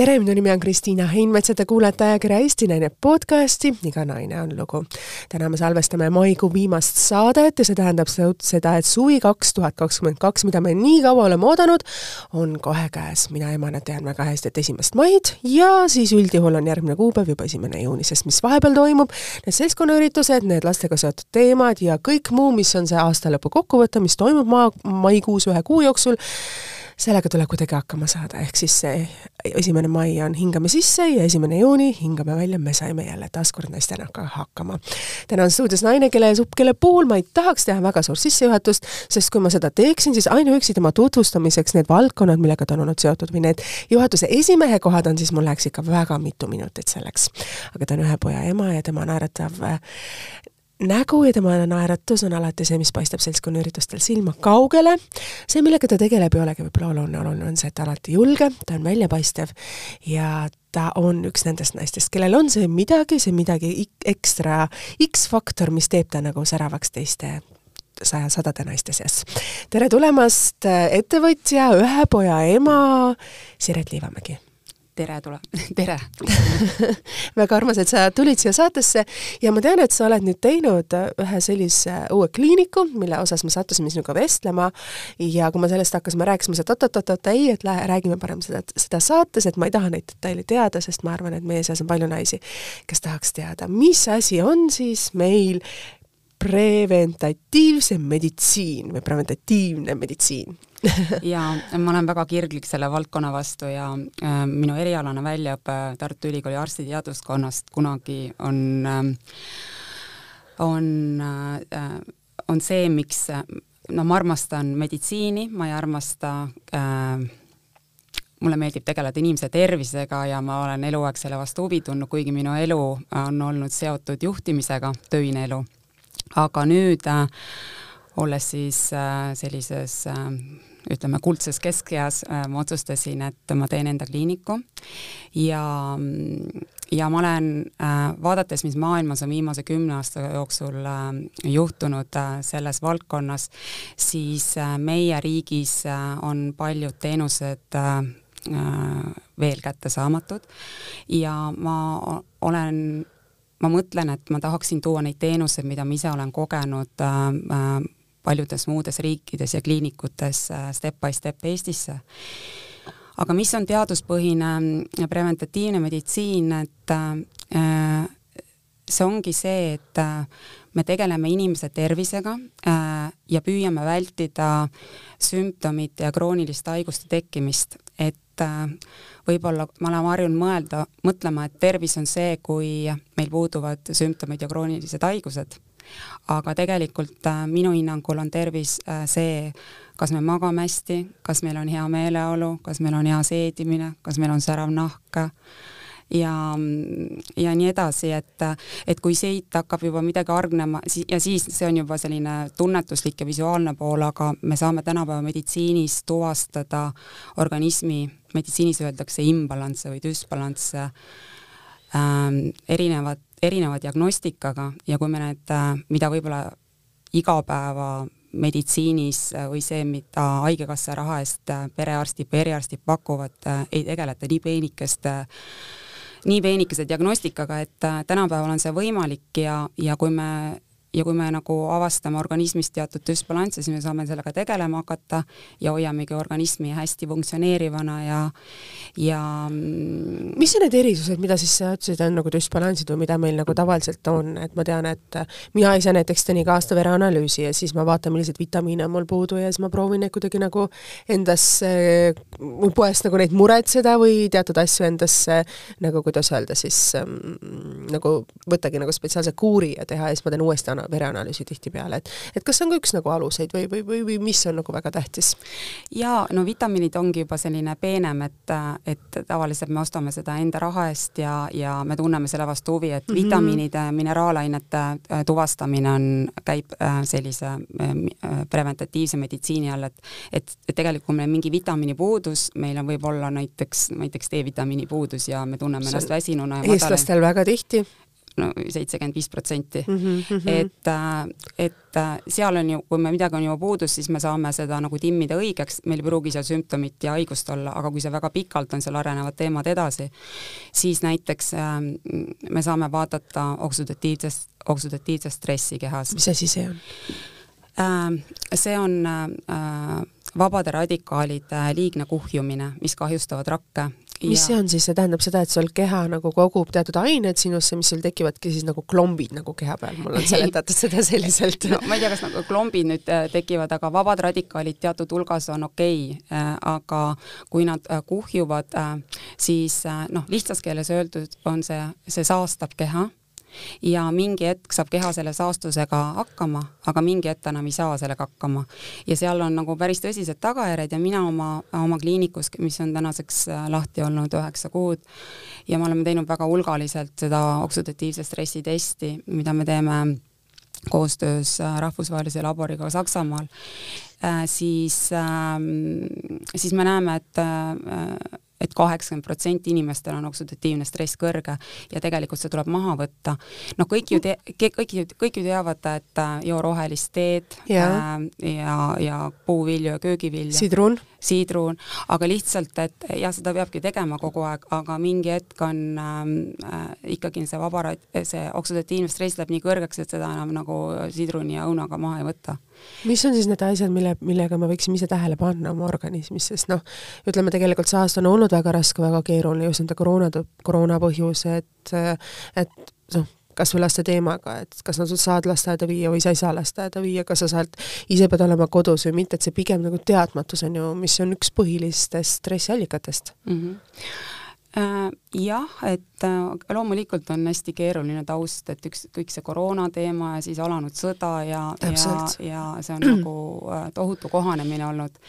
tere, minu nimi on Kristiina Heinmets ja te kuulete ajakirja Eesti Naine podcasti Iga naine on lugu. täna me salvestame maikuu viimast saadet ja see tähendab seda, et suvi kaks tuhat kakskümmend kaks, mida me nii kaua oleme oodanud, on kohe käes. mina emana tean väga hästi, et esimest maid ja siis üldjuhul on järgmine kuupäev juba esimene juuni, sest mis vahepeal toimub, need seltskonnaüritused, need lastega seotud teemad ja kõik muu, mis on see aastalõpu kokkuvõte, mis toimub maa, maikuus ühe kuu jooksul, sellega tuleb kuidagi hakkama saada, ehk siis see esimene mai on hingame sisse ja esimene juuni hingame välja, me saime jälle taaskord naistena ka hakkama. täna on stuudios naine, kelle, kelle puhul ma ei tahaks teha väga suurt sissejuhatust, sest kui ma seda teeksin, siis ainuüksi tema tutvustamiseks need valdkonnad, millega ta on olnud seotud või need juhatuse esimehe kohad on, siis mul läheks ikka väga mitu minutit selleks. aga ta on ühe poja ema ja tema naeratav nägu ja tema naeratus on alati see, mis paistab seltskonnaüritustel silma kaugele. see, millega ta tegeleb, ei olegi võib-olla oluline, oluline on see, et ta alati julge, ta on väljapaistev ja ta on üks nendest naistest, kellel on see midagi, see midagi ekstra X-faktor, mis teeb ta nagu säravaks teiste saja, sadade naiste seas. tere tulemast, ettevõtja, ühe poja ema, Siret Liivamägi tere tule-, tere. Väga armas, et sa tulid siia saatesse ja ma tean, et sa oled nüüd teinud ühe sellise uue kliiniku, mille osas me sattusime sinuga vestlema ja kui me sellest hakkasime rääkima, sa oot-oot-oot, ei, et lähe, räägime parem seda, seda saates, et ma ei taha neid detaile teada, sest ma arvan, et meie seas on palju naisi, kes tahaks teada, mis asi on siis meil preventatiivse meditsiin või preventatiivne meditsiin ja ma olen väga kirglik selle valdkonna vastu ja äh, minu erialane väljaõpe Tartu Ülikooli arstiteaduskonnast kunagi on äh,, on äh,, on see, miks noh, ma armastan meditsiini, ma ei armasta äh, mulle meeldib tegeleda inimese tervisega ja ma olen eluaeg selle vastu huvi tundnud, kuigi minu elu on olnud seotud juhtimisega, töine elu. Aga nüüd äh, olles siis äh, sellises äh, ütleme, kuldses keskeas äh, ma otsustasin, et ma teen enda kliiniku. Ja, ja ma olen äh,, vaadates, mis maailmas on viimase kümne aasta jooksul äh, juhtunud äh, selles valdkonnas, siis äh, meie riigis äh, on paljud teenused äh, äh veel kättesaamatud. Ja ma olen ma mõtlen, et ma tahaksin tuua neid teenuseid, mida ma ise olen kogenud äh, äh, paljudes muudes riikides ja kliinikutes äh, step by step Eestisse. aga mis on teaduspõhine äh, preventatiivne meditsiin, et äh, see ongi see, et me tegeleme inimese tervisega ja püüame vältida sümptomite ja krooniliste haiguste tekkimist, et võib-olla me oleme harjunud mõelda, mõtlema, et tervis on see, kui meil puuduvad sümptomid ja kroonilised haigused, aga tegelikult äh, minu hinnangul on tervis äh, see, kas me magame hästi, kas meil on hea meeleolu, kas meil on hea seedimine, kas meil on särav nahk, ja, ja nii edasi, et, et kui siit hakkab juba midagi hargnema ja siis see on juba selline tunnetuslik ja visuaalne pool, aga me saame tänapäeva meditsiinis tuvastada organismi, meditsiinis öeldakse imbalansse või düsbalansse erinevad, erineva diagnostikaga ja kui me need, mida võib-olla igapäeva meditsiinis või see, mida Haigekassa raha eest perearstid või eriarstid pakuvad, ei tegeleta nii peenikeste nii peenikese diagnostikaga, et äh, tänapäeval on see võimalik ja, ja kui me ja kui me nagu avastame organismis teatud düsbalansse, siis me saame sellega tegelema hakata ja hoiamegi organismi hästi funktsioneerivana ja, ja mm, mis on need erisused, mida siis sa ütlesid, on nagu düsbalansid või mida meil nagu tavaliselt on, et ma tean, et mina ise näiteks teen iga aasta vereanalüüsi ja siis ma vaatan, milliseid vitamiine on mul puudu ja siis ma proovin neid kuidagi nagu endasse, poest nagu neid muretseda või teatud asju endasse nagu kuidas öelda siis ähm, nagu võttagi nagu spetsiaalse kuuri ja teha ja siis ma teen uuesti ana-, vereanalüüsi tihtipeale, et et kas see on ka üks nagu aluseid või, või, või, või mis on nagu väga tähtis? jaa, no vitamiinid ongi juba selline peenem, et, et tavaliselt me ostame seda enda raha eest ja, ja me tunneme selle vastu huvi, et mm -hmm. vitamiinide, mineraalainete äh, tuvastamine on, käib äh, sellise äh, preventatiivse meditsiini all, et et, et tegelikult kui meil on mingi vitamiini puudus, meil on võib-olla näiteks, näiteks D-vitamiini puudus ja me tunneme ennast väsinuna ja eestlastel madala. väga tihti no seitsekümmend viis protsenti. Mhm, et, et seal on ju, kui me midagi on juba puudus, siis me saame seda nagu timmida õigeks, meil ei pruugi seal sümptomit ja haigust olla, aga kui see väga pikalt on seal arenevad teemad edasi, siis näiteks äh, me saame vaadata oksüdatiivsest, oksüdatiivsest stressi kehas. mis asi see on äh,? see on äh, vabade radikaalide liigne kuhjumine, mis kahjustavad rakke mis ja... see on siis, see tähendab seda, et sul keha nagu kogub teatud ained sinusse, mis sul tekivadki siis nagu klombid nagu keha peal, mul on seletatud seda selliselt. No ma ei tea, kas nagu klombid nüüd äh, tekivad, aga vabad radikaalid teatud hulgas on okei okay,, äh, aga kui nad äh, kuhjuvad, siis noh, lihtsas keeles öeldud on see, see saastab keha ja mingi hetk saab keha selle saastusega hakkama, aga mingi hetk enam ei saa sellega hakkama. ja seal on nagu päris tõsised tagajärjed ja mina oma, oma kliinikus, mis on tänaseks äh, lahti olnud üheksa kuud ja me oleme teinud väga hulgaliselt seda oksüdatiivse stressi testi, mida me teeme koostöös äh, rahvusvahelise laboriga Saksamaal, äh, siis, ähm, siis me näeme, et et kaheksakümmend protsenti inimestel on oksüdatiivne stress kõrge ja tegelikult see tuleb maha võtta. noh, kõik ju te-, kõik ju, kõik ju teavad, et äh, joo rohelist teed ja, äh, ja, ja puuvilju ja köögivilju. sidrun. sidrun, aga lihtsalt, et jah, seda peabki tegema kogu aeg, aga mingi hetk on ähm, äh, ikkagi see vaba, see oksüdatiivne stress läheb nii kõrgeks, et seda enam nagu sidruni ja õunaga maha ei võta mis on siis need asjad, mille, millega me võiksime ise tähele panna oma organismis, sest noh, ütleme tegelikult see aasta on olnud väga raske, väga keeruline just nende koroona, koroona põhjused, et noh, kas või laste teemaga, et kas sa saad lasteaeda viia või sa ei saa lasteaeda viia, kas sa saad, ise pead olema kodus või mitte, et see pigem nagu teadmatus on ju, mis on üks põhilistest stressiallikatest mm. -hmm Äh, jah, et äh, loomulikult on hästi keeruline taust, et üks, kõik see koroona teema ja siis alanud sõda ja, ja, ja see on nagu äh, tohutu kohanemine olnud.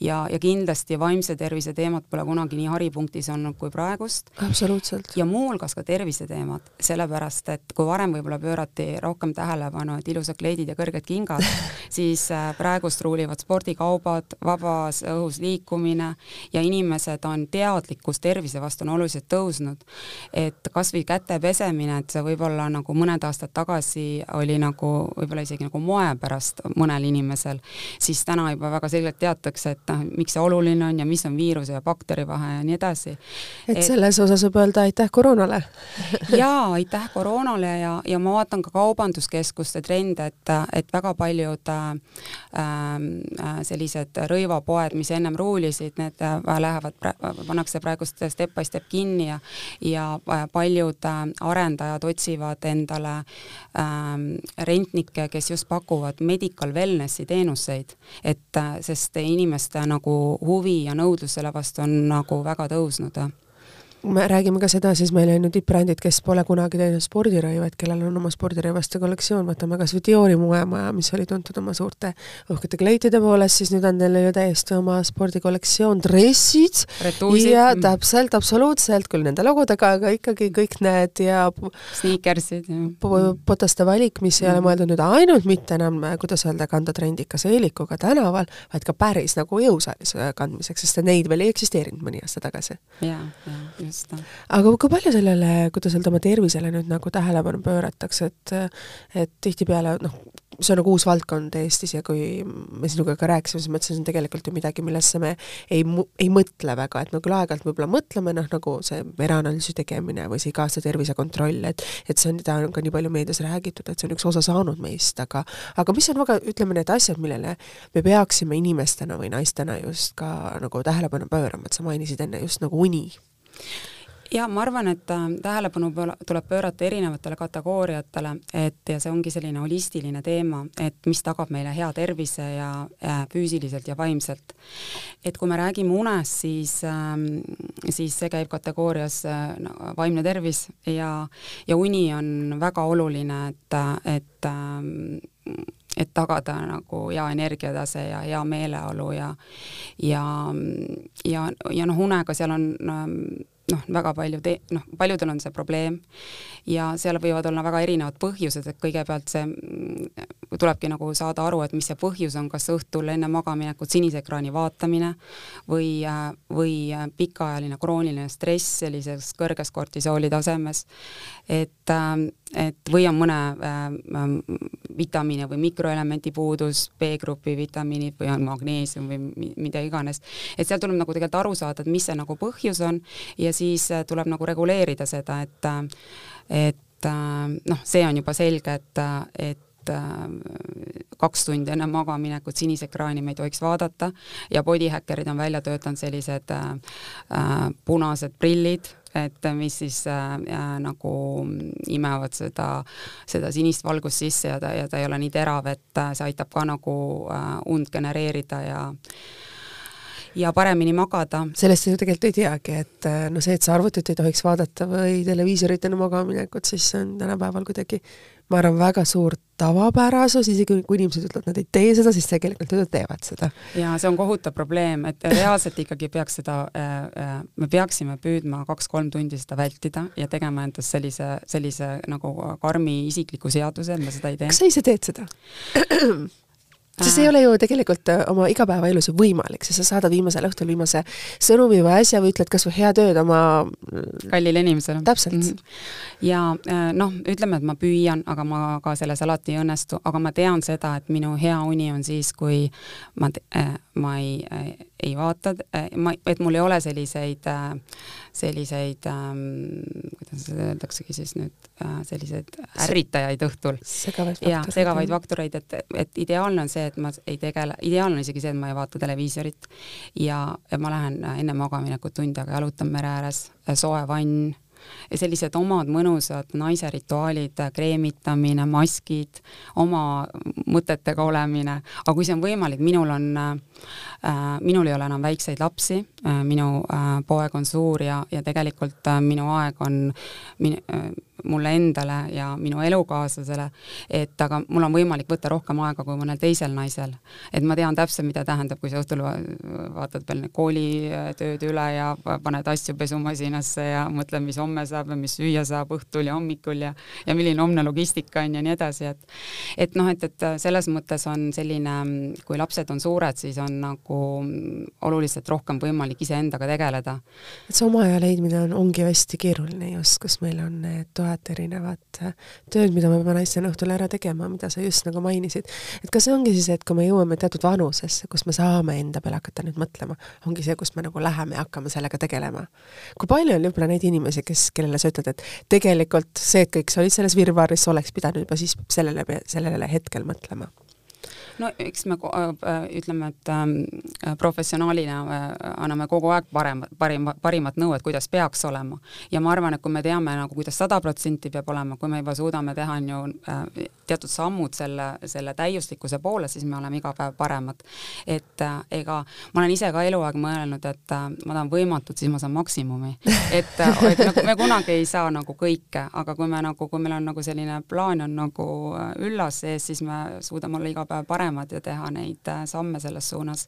ja, ja kindlasti vaimse tervise teemad pole kunagi nii haripunktis olnud kui praegust. absoluutselt. ja muuhulgas ka terviseteemad, sellepärast et kui varem võib-olla pöörati rohkem tähelepanu, et ilusad kleidid ja kõrged kingad siis praegust ruulivad spordikaubad, vabas õhus liikumine ja inimesed on teadlikkus tervise vastu on oluliselt tõusnud. Et kas või käte pesemine, et see võib-olla nagu mõned aastad tagasi oli nagu võib-olla isegi nagu moe pärast mõnel inimesel, siis täna juba väga selgelt teatakse, et noh, miks see oluline on ja mis on viiruse ja bakteri vahe ja nii edasi. et, et selles osas võib öelda aitäh koroonale jaa, aitäh koroonale ja, ja ma vaatan ka kaubanduskeskuste trende, et, et väga paljud äh, äh, sellised rõivapoed, mis ennem ruulisid, need äh, lähevad, pannakse praegust step by step kinni ja, ja paljud äh, arendajad otsivad endale ähm, rentnikke, kes just pakuvad medical wellnessi teenuseid, et äh, sest inimeste nagu huvi ja nõudlus selle vastu on nagu väga tõusnud me räägime ka seda, siis meil on ju tippbrändid, kes pole kunagi teinud spordirõivaid, kellel on oma spordirõivaste kollektsioon, võtame kas või Diori moemaja, mis oli tuntud oma suurte uhkete kleitide poolest, siis nüüd on neil ju täiesti oma spordikollektsioon, dressid Retuusid. ja täpselt, absoluutselt, küll nende logudega, aga ikkagi kõik need ja sniikersid ja potaste valik, mis ei mm. ole mõeldud nüüd ainult mitte enam, kuidas öelda, kanda trendikas eelikuga tänaval, vaid ka päris nagu jõusaalis kandmiseks, sest neid veel ei eksisteerinud mõni aasta tagasi. jaa, jaa just. aga kui palju sellele, kuidas öelda, oma tervisele nüüd nagu tähelepanu pööratakse, et et tihtipeale noh, see on nagu uus valdkond Eestis ja kui me sinuga ka rääkisime, siis mõtlesin, see on tegelikult ju midagi, millesse me ei, ei mõtle väga, et me küll aeg-ajalt võib-olla mõtleme, noh nagu see vereanalüüsi tegemine või see iga-aastane tervisekontroll, et et see on, seda on ka nii palju meedias räägitud, et see on üks osa saanud meist, aga aga mis on väga, ütleme, need asjad, millele me peaksime inimestena või naistena just ka nagu tähelepanu pöörama, et sa mainisid enne just nagu uni ja ma arvan, et äh, tähelepanu tuleb pöörata erinevatele kategooriatele, et ja see ongi selline holistiline teema, et mis tagab meile hea tervise ja äh, füüsiliselt ja vaimselt. et kui me räägime unest, siis äh,, siis see käib kategoorias äh, no, vaimne tervis ja, ja uni on väga oluline, et, et äh, et tagada nagu hea energiatase ja hea meeleolu ja ja, ja, ja noh, unega seal on noh, väga palju te-, noh, paljudel on see probleem ja seal võivad olla väga erinevad põhjused, et kõigepealt see mm, tulebki nagu saada aru, et mis see põhjus on, kas õhtul enne magaminekut sinise ekraani vaatamine või, või pikaajaline krooniline stress sellises kõrges kortisooli tasemes, et, et või on mõne äh, vitamiini või mikroelemendi puudus, B-grupi vitamiinid või on magneesium või mida iganes, et seal tuleb nagu tegelikult aru saada, et mis see nagu põhjus on ja siis tuleb nagu reguleerida seda, et et noh, see on juba selge, et, et kaks tundi enne magaminekut sinise ekraani me ei tohiks vaadata ja bodyhackerid on välja töötanud sellised äh, punased prillid, et mis siis äh, nagu imevad seda, seda sinist valgust sisse ja ta, ja ta ei ole nii terav, et see aitab ka nagu äh, und genereerida ja ja paremini magada. sellest sa ju tegelikult ei teagi, et äh, no see, et sa arvutit ei tohiks vaadata või televiisorit enne magaminekut, siis see on tänapäeval kuidagi ma arvan, väga suur tavapärasus, isegi kui inimesed ütlevad, nad ei tee seda, siis tegelikult nad teevad seda. ja see on kohutav probleem, et reaalselt ikkagi peaks seda äh,, äh, me peaksime püüdma kaks-kolm tundi seda vältida ja tegema endast sellise, sellise nagu karmi isikliku seaduse, et me seda ei tee. kas sa ise teed seda? sest see ei ole ju tegelikult äh, oma igapäevaelus ju võimalik, sest sa saadad viimasel õhtul viimase sõnumi või asja või ütled kas või head ööd oma kallile inimesele. täpselt mm. -hmm. ja äh, noh, ütleme, et ma püüan, aga ma ka selles alati ei õnnestu, aga ma tean seda, et minu hea uni on siis, kui ma, äh, ma ei, ei vaata, ma, et mul ei ole selliseid äh, selliseid ähm,, kuidas seda öeldaksegi siis nüüd äh,, selliseid ärritajaid õhtul. jah, segavaid faktoreid, et, et ideaalne on see, et ma ei tegele, ideaalne on isegi see, et ma ei vaata televiisorit ja, ja ma lähen enne magaminekut tund aega jalutan mere ääres, soe vann ja sellised omad mõnusad naise rituaalid, kreemitamine, maskid, oma mõtetega olemine, aga kui see on võimalik, minul on äh,, minul ei ole enam väikseid lapsi minu äh, poeg on suur ja, ja tegelikult äh, minu aeg on min, äh, mulle endale ja minu elukaaslasele, et aga mul on võimalik võtta rohkem aega kui mõnel teisel naisel. et ma tean täpselt, mida tähendab, kui sa õhtul vaatad veel need koolitööd üle ja paned asju pesumasinasse ja mõtled, mis homme saab ja mis süüa saab õhtul ja hommikul ja ja milline homne logistika on ja nii edasi, et et noh, et, et selles mõttes on selline, kui lapsed on suured, siis on nagu oluliselt rohkem võimalik iseendaga tegeleda. et see oma aja leidmine on, ongi hästi keeruline just, kus meil on need tuhat erinevat äh, tööd, mida me peame naistena õhtul ära tegema, mida sa just nagu mainisid. et kas see ongi siis, et kui me jõuame teatud vanusesse, kus me saame enda peale hakata nüüd mõtlema, ongi see, kus me nagu läheme ja hakkame sellega tegelema? kui palju on võib-olla neid inimesi, kes, kellele sa ütled, et tegelikult see, et kõik sa olid selles virvarris, oleks pidanud juba siis sellele, sellele hetkel mõtlema? No eks me äh, ütleme, et ähm, professionaalina äh, anname kogu aeg parem, parim, parimat nõu, et kuidas peaks olema. ja ma arvan, et kui me teame nagu, kuidas sada protsenti peab olema, kui me juba suudame teha, on ju äh, teatud sammud selle, selle täiuslikkuse poole, siis me oleme iga päev paremad. et ega ma olen ise ka eluaeg mõelnud, et ma tahan võimatut, siis ma saan maksimumi. et, et nagu me kunagi ei saa nagu kõike, aga kui me nagu, kui meil on nagu selline plaan on nagu üllas sees, siis me suudame olla iga päev paremad ja teha neid äh, samme selles suunas.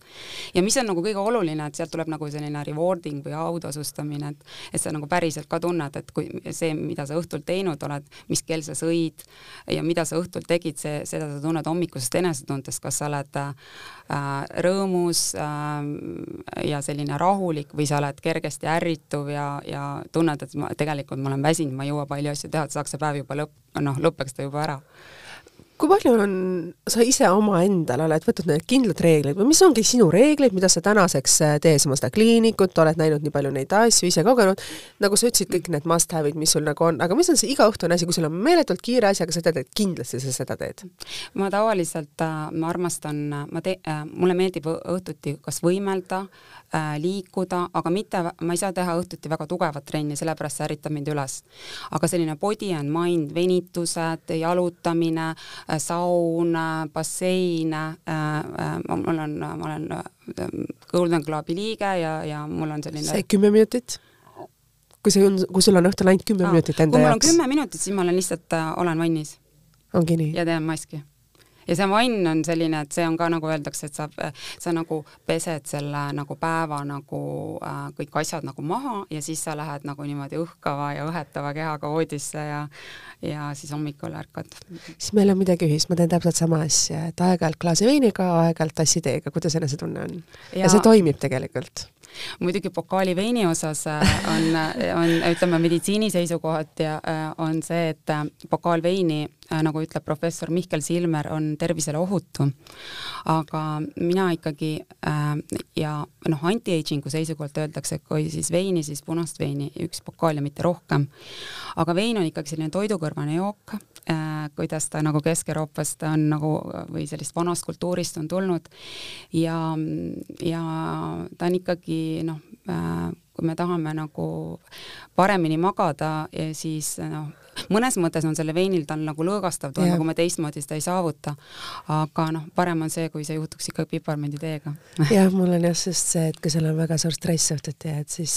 ja mis on nagu kõige oluline, et sealt tuleb nagu selline rewarding või autasustamine, et et sa nagu päriselt ka tunned, et kui see, mida sa õhtul teinud oled, mis kell sa sõid ja mida sa õhtul tegid, see, seda sa tunned hommikusest enesetundest, kas sa oled äh, rõõmus äh, ja selline rahulik või sa oled kergesti ärrituv ja, ja tunned, et ma tegelikult ma olen väsinud, ma ei jõua palju asju teha, et saaks see päev juba lõpp, noh, lõpeks ta juba ära kui palju on, sa ise omaendal oled võtnud need kindlad reeglid või mis ongi sinu reeglid, mida sa tänaseks äh, teed, sama seda kliinikut, oled näinud nii palju neid asju, ise kogenud, nagu sa ütlesid, kõik need must have'id, mis sul nagu on, aga mis on see igaõhtune asi, kui sul on meeletult kiire asi, aga sa tead, et kindlasti sa seda teed? ma tavaliselt, äh, ma armastan, ma te-, äh, mulle meeldib õhtuti kas võimelda, äh, liikuda, aga mitte, ma ei saa teha õhtuti väga tugevat trenni, sellepärast see ärritab mind üles. aga selline body and mind, venitused, jalutamine äh,, saun äh,, bassein äh,, äh, mul on, ma olen äh, Golden Globe'i liige ja, ja mul on selline see kümme minutit? kui see on, kui sul on õhtul ainult kümme Aa, minutit enda jaoks? kui mul on kümme minutit, siis ma olen lihtsalt olen vannis. ongi nii? ja teen maski ja see vann on selline, et see on ka nagu öeldakse, et sa, sa nagu pesed selle nagu päeva nagu äh, kõik asjad nagu maha ja siis sa lähed nagu niimoodi õhkava ja õhetava kehaga voodisse ja ja siis hommikul ärkad. siis meil on midagi ühist, ma teen täpselt sama asja, et aeg-ajalt klaasi veiniga, aeg-ajalt tassi teega, kuidas enesetunne on? ja see toimib tegelikult muidugi pokaali veini osas äh, on, on ütleme, meditsiini seisukohalt ja äh, on see, et äh, pokaal veini, nagu ütleb professor Mihkel Silmer, on tervisele ohutu. aga mina ikkagi ja noh, anti-aging'u seisukohalt öeldakse, kui siis veini, siis punast veini, üks pokaal ja mitte rohkem. aga vein on ikkagi selline toidukõrvane jook äh,, kuidas ta nagu Kesk-Euroopast on nagu või sellist vanast kultuurist on tulnud. Ja, ja ta on ikkagi noh äh,, kui me tahame nagu paremini magada, siis noh, mõnes mõttes on selle veinil, ta on nagu lõõgastav tunne, kui me teistmoodi seda ei saavuta. aga noh, parem on see, kui see juhtuks ikka piparmenditeega jah, mul on just just see, et kui sul on väga suur stress õhtuti, et siis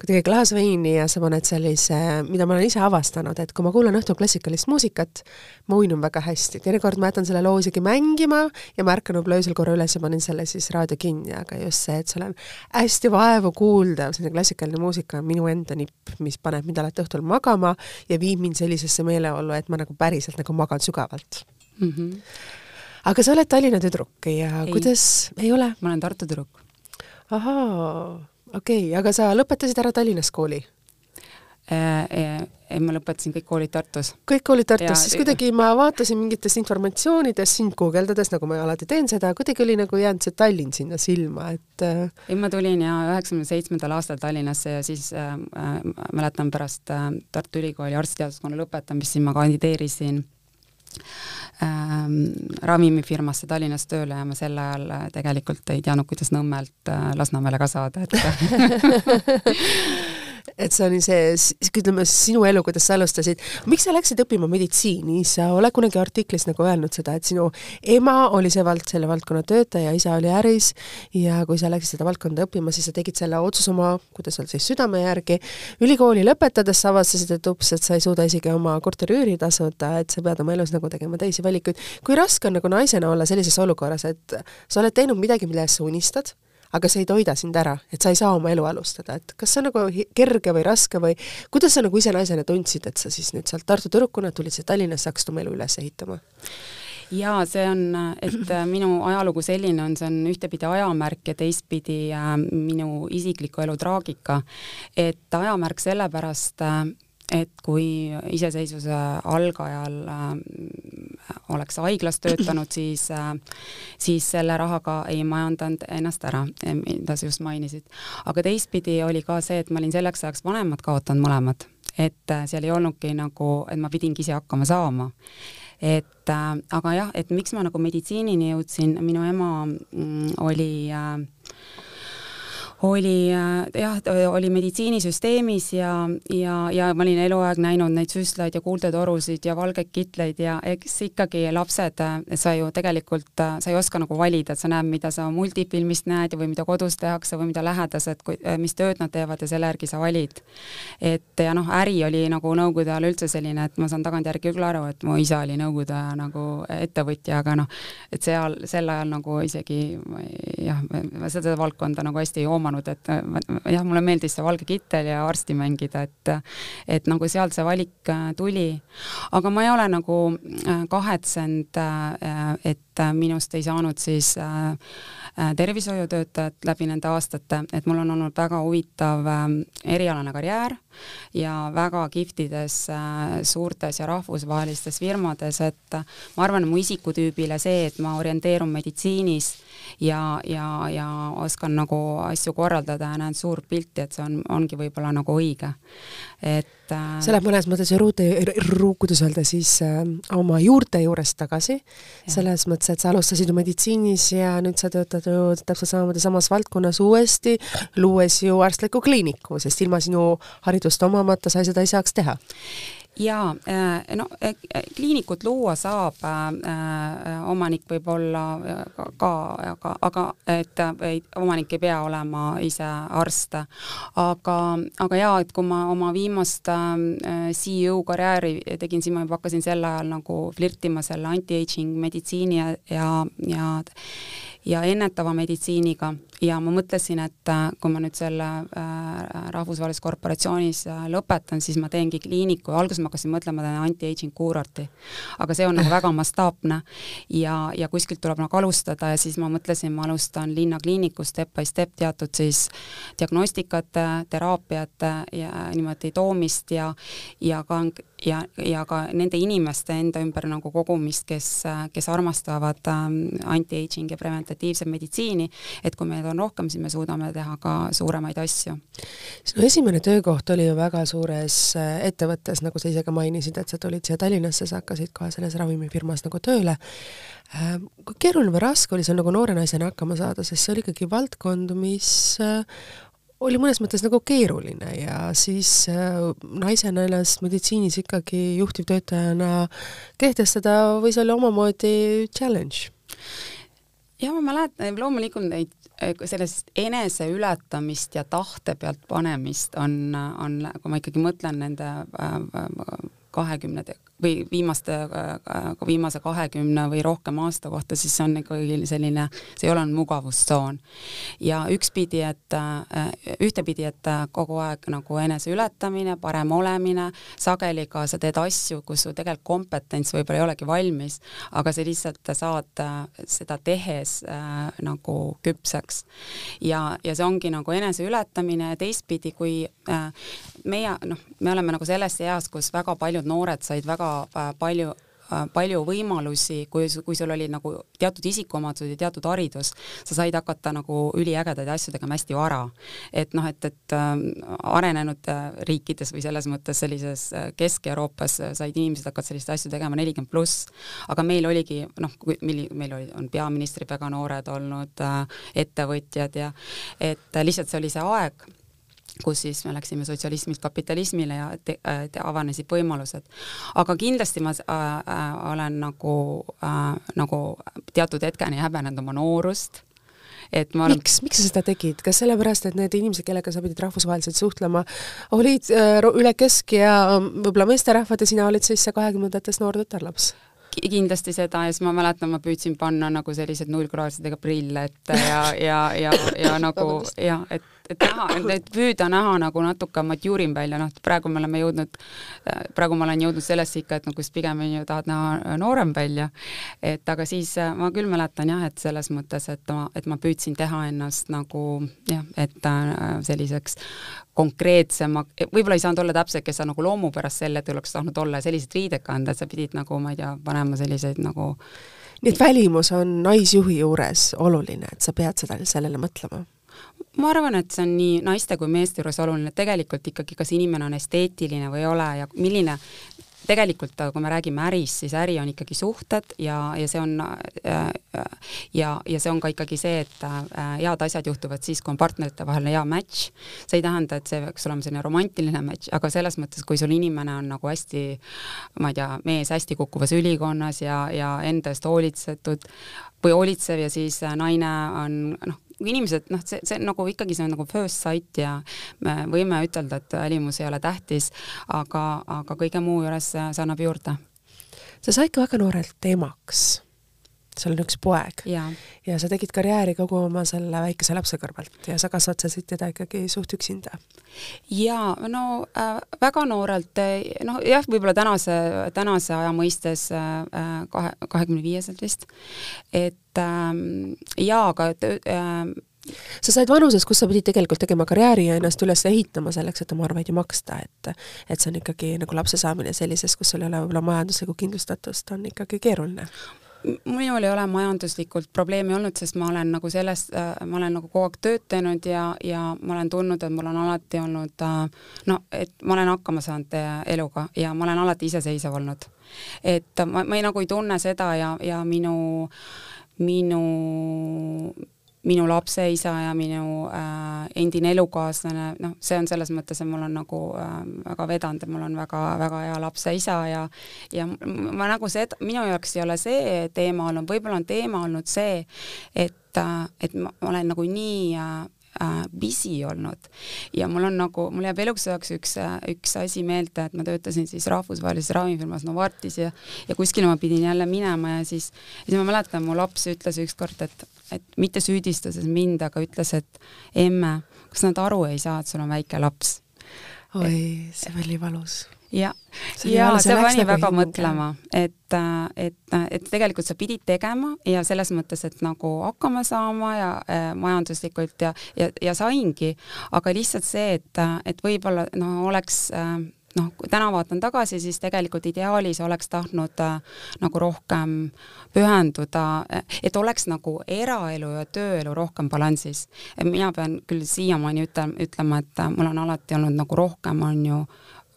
kui tegid klaas veini ja sa paned sellise, mida ma olen ise avastanud, et kui ma kuulan õhtul klassikalist muusikat, ma uinun väga hästi, teinekord ma jätan selle loo isegi mängima ja ma ärkan võib-olla öösel korra üles ja panen selle siis raadio kinni, aga just see, et sul on hästi vaevu kuuldav selline klassikaline muusika on minu enda nipp, mis paneb mind alati õhtul magama ja viib mind sellisesse meeleollu, et ma nagu päriselt nagu magan sügavalt mm. -hmm. aga sa oled Tallinna tüdruk ja ei. kuidas, ei ole? ma olen Tartu tüdruk. ahaa, okei okay., aga sa lõpetasid ära Tallinnas kooli? Äh, äh, ei, ma lõpetasin kõik koolid Tartus. kõik koolid Tartus, siis kuidagi ma vaatasin mingitest informatsioonidest sind guugeldades, nagu ma alati teen seda, kuidagi oli nagu jäänud see Tallinn sinna silma, et äh, ei, ma tulin ja üheksakümne seitsmendal aastal Tallinnasse ja siis äh, mäletan pärast äh, Tartu Ülikooli arstiteaduskonna lõpetamist, siis ma kandideerisin ähm, ravimifirmasse Tallinnas tööle ja ma sel ajal tegelikult ei teadnud, kuidas Nõmmelt äh, Lasnamäele ka saada, et et see oli see, ütleme, sinu elu, kuidas sa alustasid. miks sa läksid õppima meditsiini, sa oled kunagi artiklis nagu öelnud seda, et sinu ema oli see vald, selle valdkonna töötaja, isa oli äris ja kui sa läksid seda valdkonda õppima, siis sa tegid selle otsuse oma, kuidas öelda siis, südame järgi. ülikooli lõpetades sa avastasid, et ups, et sa ei suuda isegi oma korteriüüri tasuda, et sa pead oma elus nagu tegema teisi valikuid. kui raske on nagu naisena olla sellises olukorras, et sa oled teinud midagi, mille eest sa unistad aga see ei toida sind ära, et sa ei saa oma elu alustada, et kas see on nagu kerge või raske või kuidas sa nagu ise naisena tundsid, et sa siis nüüd sealt Tartu tüdrukuna tulid siia Tallinnasse, hakkasid oma elu üles ehitama? jaa, see on, et minu ajalugu selline on, see on ühtepidi ajamärk ja teistpidi äh, minu isikliku elu traagika. et ajamärk sellepärast äh,, et kui iseseisvuse algajal äh, oleks haiglas töötanud, siis äh,, siis selle rahaga ei majandanud ennast ära, mida sa just mainisid. aga teistpidi oli ka see, et ma olin selleks ajaks vanemad kaotanud mõlemad, et äh, seal ei olnudki nagu, et ma pidingi ise hakkama saama et äh, aga jah, et miks ma nagu meditsiinini jõudsin, minu ema mm, oli äh, oli äh, jah, oli meditsiinisüsteemis ja, ja, ja ma olin eluaeg näinud neid süstlaid ja kuuldetorusid ja valgeid kitleid ja eks ikkagi lapsed, sa ju tegelikult, sa ei oska nagu valida, sa näed, mida sa multifilmist näed või mida kodus tehakse või mida lähedased, mis tööd nad teevad ja selle järgi sa valid. et ja noh, äri oli nagu nõukogude ajal üldse selline, et ma saan tagantjärgi küll aru, et mu isa oli nõukogude aja nagu ettevõtja, aga noh, et seal, sel ajal nagu isegi jah, seda valdkonda nagu hästi ei hoomanud hoomanud, et äh, jah, mulle meeldis see valge kittel ja arsti mängida, et et nagu sealt see valik äh, tuli. aga ma ei ole nagu äh, kahetsenud, et minust ei saanud siis tervishoiutöötajat läbi nende aastate, et mul on olnud väga huvitav erialane karjäär ja väga kihvtides suurtes ja rahvusvahelistes firmades, et ma arvan, mu isikutüübile see, et ma orienteerun meditsiinis ja, ja, ja oskan nagu asju korraldada ja näen suurt pilti, et see on, ongi võib-olla nagu õige. et äh, see läheb mõnes mõttes juurde, kuidas öelda siis äh, oma juurte juurest tagasi, selles mõttes, et sa alustasid ju meditsiinis ja nüüd sa töötad ju täpselt samamoodi samas valdkonnas uuesti, luues ju arstlikku kliiniku, sest ilma sinu haridust omamata sa seda ei saaks teha jaa, äh, no äh, kliinikut luua saab omanik võib olla ka, aga, aga et ei, omanik ei pea olema ise arst. aga, aga jaa, et kui ma oma viimast CEO karjääri tegin, siis ma juba hakkasin sel ajal nagu flirtima selle anti-aging meditsiini ja, ja, ja ja ennetava meditsiiniga ja ma mõtlesin, et äh, kui ma nüüd selle äh, rahvusvahelises korporatsioonis äh, lõpetan, siis ma teengi kliiniku ja alguses ma hakkasin mõtlema, teen anti-aging kuurorti. aga see on nagu väga mastaapne ja, ja kuskilt tuleb nagu alustada ja siis ma mõtlesin, ma alustan linnakliinikus step by step teatud siis diagnostikate, teraapiate ja niimoodi toomist ja ja ka ja, ja ka nende inimeste enda ümber nagu kogumist, kes, kes armastavad ähm, anti-aging ja preventatiivset meditsiini, et kui meid on rohkem, siis me suudame teha ka suuremaid asju. sinu esimene töökoht oli ju väga suures äh, ettevõttes, nagu sa ise ka mainisid, et sa tulid siia Tallinnasse, sa hakkasid kohe selles ravimifirmas nagu tööle äh,. kui keeruline või raske oli sul nagu noore naisena hakkama saada, sest see oli ikkagi valdkond, mis äh, oli mõnes mõttes nagu keeruline ja siis naisena ennast meditsiinis ikkagi juhtivtöötajana kehtestada võis olla omamoodi challenge. Ja ma mäletan, loomulikult neid äh, sellest eneseületamist ja tahte pealt panemist on, on, kui ma ikkagi mõtlen nende äh, kahekümne või viimaste, viimase kahekümne või rohkem aasta kohta, siis see on ikkagi selline, see ei ole mugavustsoon. ja ükspidi, et ühtepidi, et kogu aeg nagu eneseületamine, parem olemine, sageli ka sa teed asju, kus su tegelikult kompetents võib-olla ei olegi valmis, aga sa lihtsalt saad seda tehes äh, nagu küpseks. ja, ja see ongi nagu eneseületamine ja teistpidi, kui äh, meie noh, me oleme nagu selles eas, kus väga paljud noored said väga väga palju äh, palju võimalusi, kui, kui sul oli nagu teatud isikuomadused ja teatud haridus, sa said hakata nagu üliägedaid asju tegema hästi vara. et noh, et, et äh, arenenud äh, riikides või selles mõttes sellises äh, Kesk-Euroopas said inimesed hakata selliseid asju tegema nelikümmend pluss, aga meil oligi noh, milli-, meil oli, on peaministrid väga noored olnud äh,, ettevõtjad ja et lihtsalt see oli see aeg kus siis me läksime sotsialismilt kapitalismile ja te, äh, te avanesid võimalused. aga kindlasti ma äh, äh, olen nagu äh,, nagu teatud hetkeni häbenenud oma noorust, et ma olen miks, miks sa seda tegid, kas sellepärast, et need inimesed, kellega sa pidid rahvusvaheliselt suhtlema, olid äh, üle kesk- ja võib-olla meesterahvad ja sina olid siis see kahekümnendates noor tütarlaps? kindlasti seda ja siis ma mäletan, ma püüdsin panna nagu sellised nullkraadidega prille ette ja, ja, ja, ja nagu ja et et näha, et püüda näha nagu natuke matuurim välja, noh, praegu me oleme jõudnud, praegu ma olen jõudnud sellesse ikka, et nagu pigem on ju tahad näha noorem välja, et aga siis äh, ma küll mäletan jah, et selles mõttes, et ma, et ma püüdsin teha ennast nagu jah, et äh, selliseks konkreetsema, võib-olla ei saanud olla täpselt, kes sa nagu loomu pärast sel hetkel oleks tahtnud olla ja sellised riided kanda, et sa pidid nagu, ma ei tea, panema selliseid nagu nii et välimus on naisjuhi juures oluline, et sa pead seda, sellele mõtlema? Ma arvan, et see on nii naiste kui meeste juures oluline, tegelikult ikkagi, kas inimene on esteetiline või ei ole ja milline tegelikult kui me räägime ärist, siis äri on ikkagi suhted ja, ja see on äh, ja, ja see on ka ikkagi see, et äh, head asjad juhtuvad siis, kui on partnerite vahel hea match. see ei tähenda, et see peaks olema selline romantiline match, aga selles mõttes, kui sul inimene on nagu hästi, ma ei tea, mees hästi kukkuvas ülikonnas ja, ja enda eest hoolitsetud või hoolitsev ja siis naine on noh, inimesed, noh, see, see nagu ikkagi, see on nagu first sight ja me võime ütelda, et välimus ei ole tähtis, aga, aga kõige muu juures see annab juurde. sa said ka väga noorelt emaks sul on üks poeg ja. ja sa tegid karjääri kogu oma selle väikese lapse kõrvalt ja sa kasvatasid teda ikkagi suht üksinda. jaa, no äh, väga noorelt, noh jah, võib-olla tänase, tänase aja mõistes äh, kahe, kahekümne viieselt vist, et äh, jaa, aga äh, sa said vanuses, kus sa pidid tegelikult tegema karjääri ja ennast üles ehitama selleks, et oma arveid ju maksta, et et see on ikkagi nagu lapse saamine sellises, kus sul ei ole võib-olla majanduslikku kindlustatust, on ikkagi keeruline minul ei ole majanduslikult probleemi olnud, sest ma olen nagu selles äh,, ma olen nagu kogu aeg tööd teinud ja, ja ma olen tundnud, et mul on alati olnud äh, no, et ma olen hakkama saanud äh, eluga ja ma olen alati iseseisev olnud. et ma, ma ei, nagu ei tunne seda ja, ja minu, minu minu lapse isa ja minu äh, endine elukaaslane, noh, see on selles mõttes, et mul on nagu äh, väga vedanud, et mul on väga-väga hea lapse isa ja ja ma nagu seda, minu jaoks ei ole see teema olnud, võib-olla on teema olnud see, et äh,, et ma olen nagu nii äh, äh, busy olnud. Ja mul on nagu, mul jääb eluks ajaks üks, üks asi meelde, et ma töötasin siis rahvusvahelises ravimifirmas Novartis ja ja kuskile ma pidin jälle minema ja siis, siis ma mäletan, mu laps ütles ükskord, et, et mitte süüdistades mind, aga ütles, et emme, kas nad aru ei saa, et sul on väike laps? oi, see oli valus ja, ja see pani väga hinge. mõtlema, et, et, et tegelikult sa pidid tegema ja selles mõttes, et nagu hakkama saama ja äh, majanduslikult ja, ja, ja saingi, aga lihtsalt see, et, et võib-olla noh, oleks äh, noh, kui täna vaatan tagasi, siis tegelikult ideaalis oleks tahtnud äh, nagu rohkem pühenduda, et oleks nagu eraelu ja tööelu rohkem balansis. mina pean küll siiamaani ütle, ütlema, et mul on alati olnud nagu rohkem, on ju,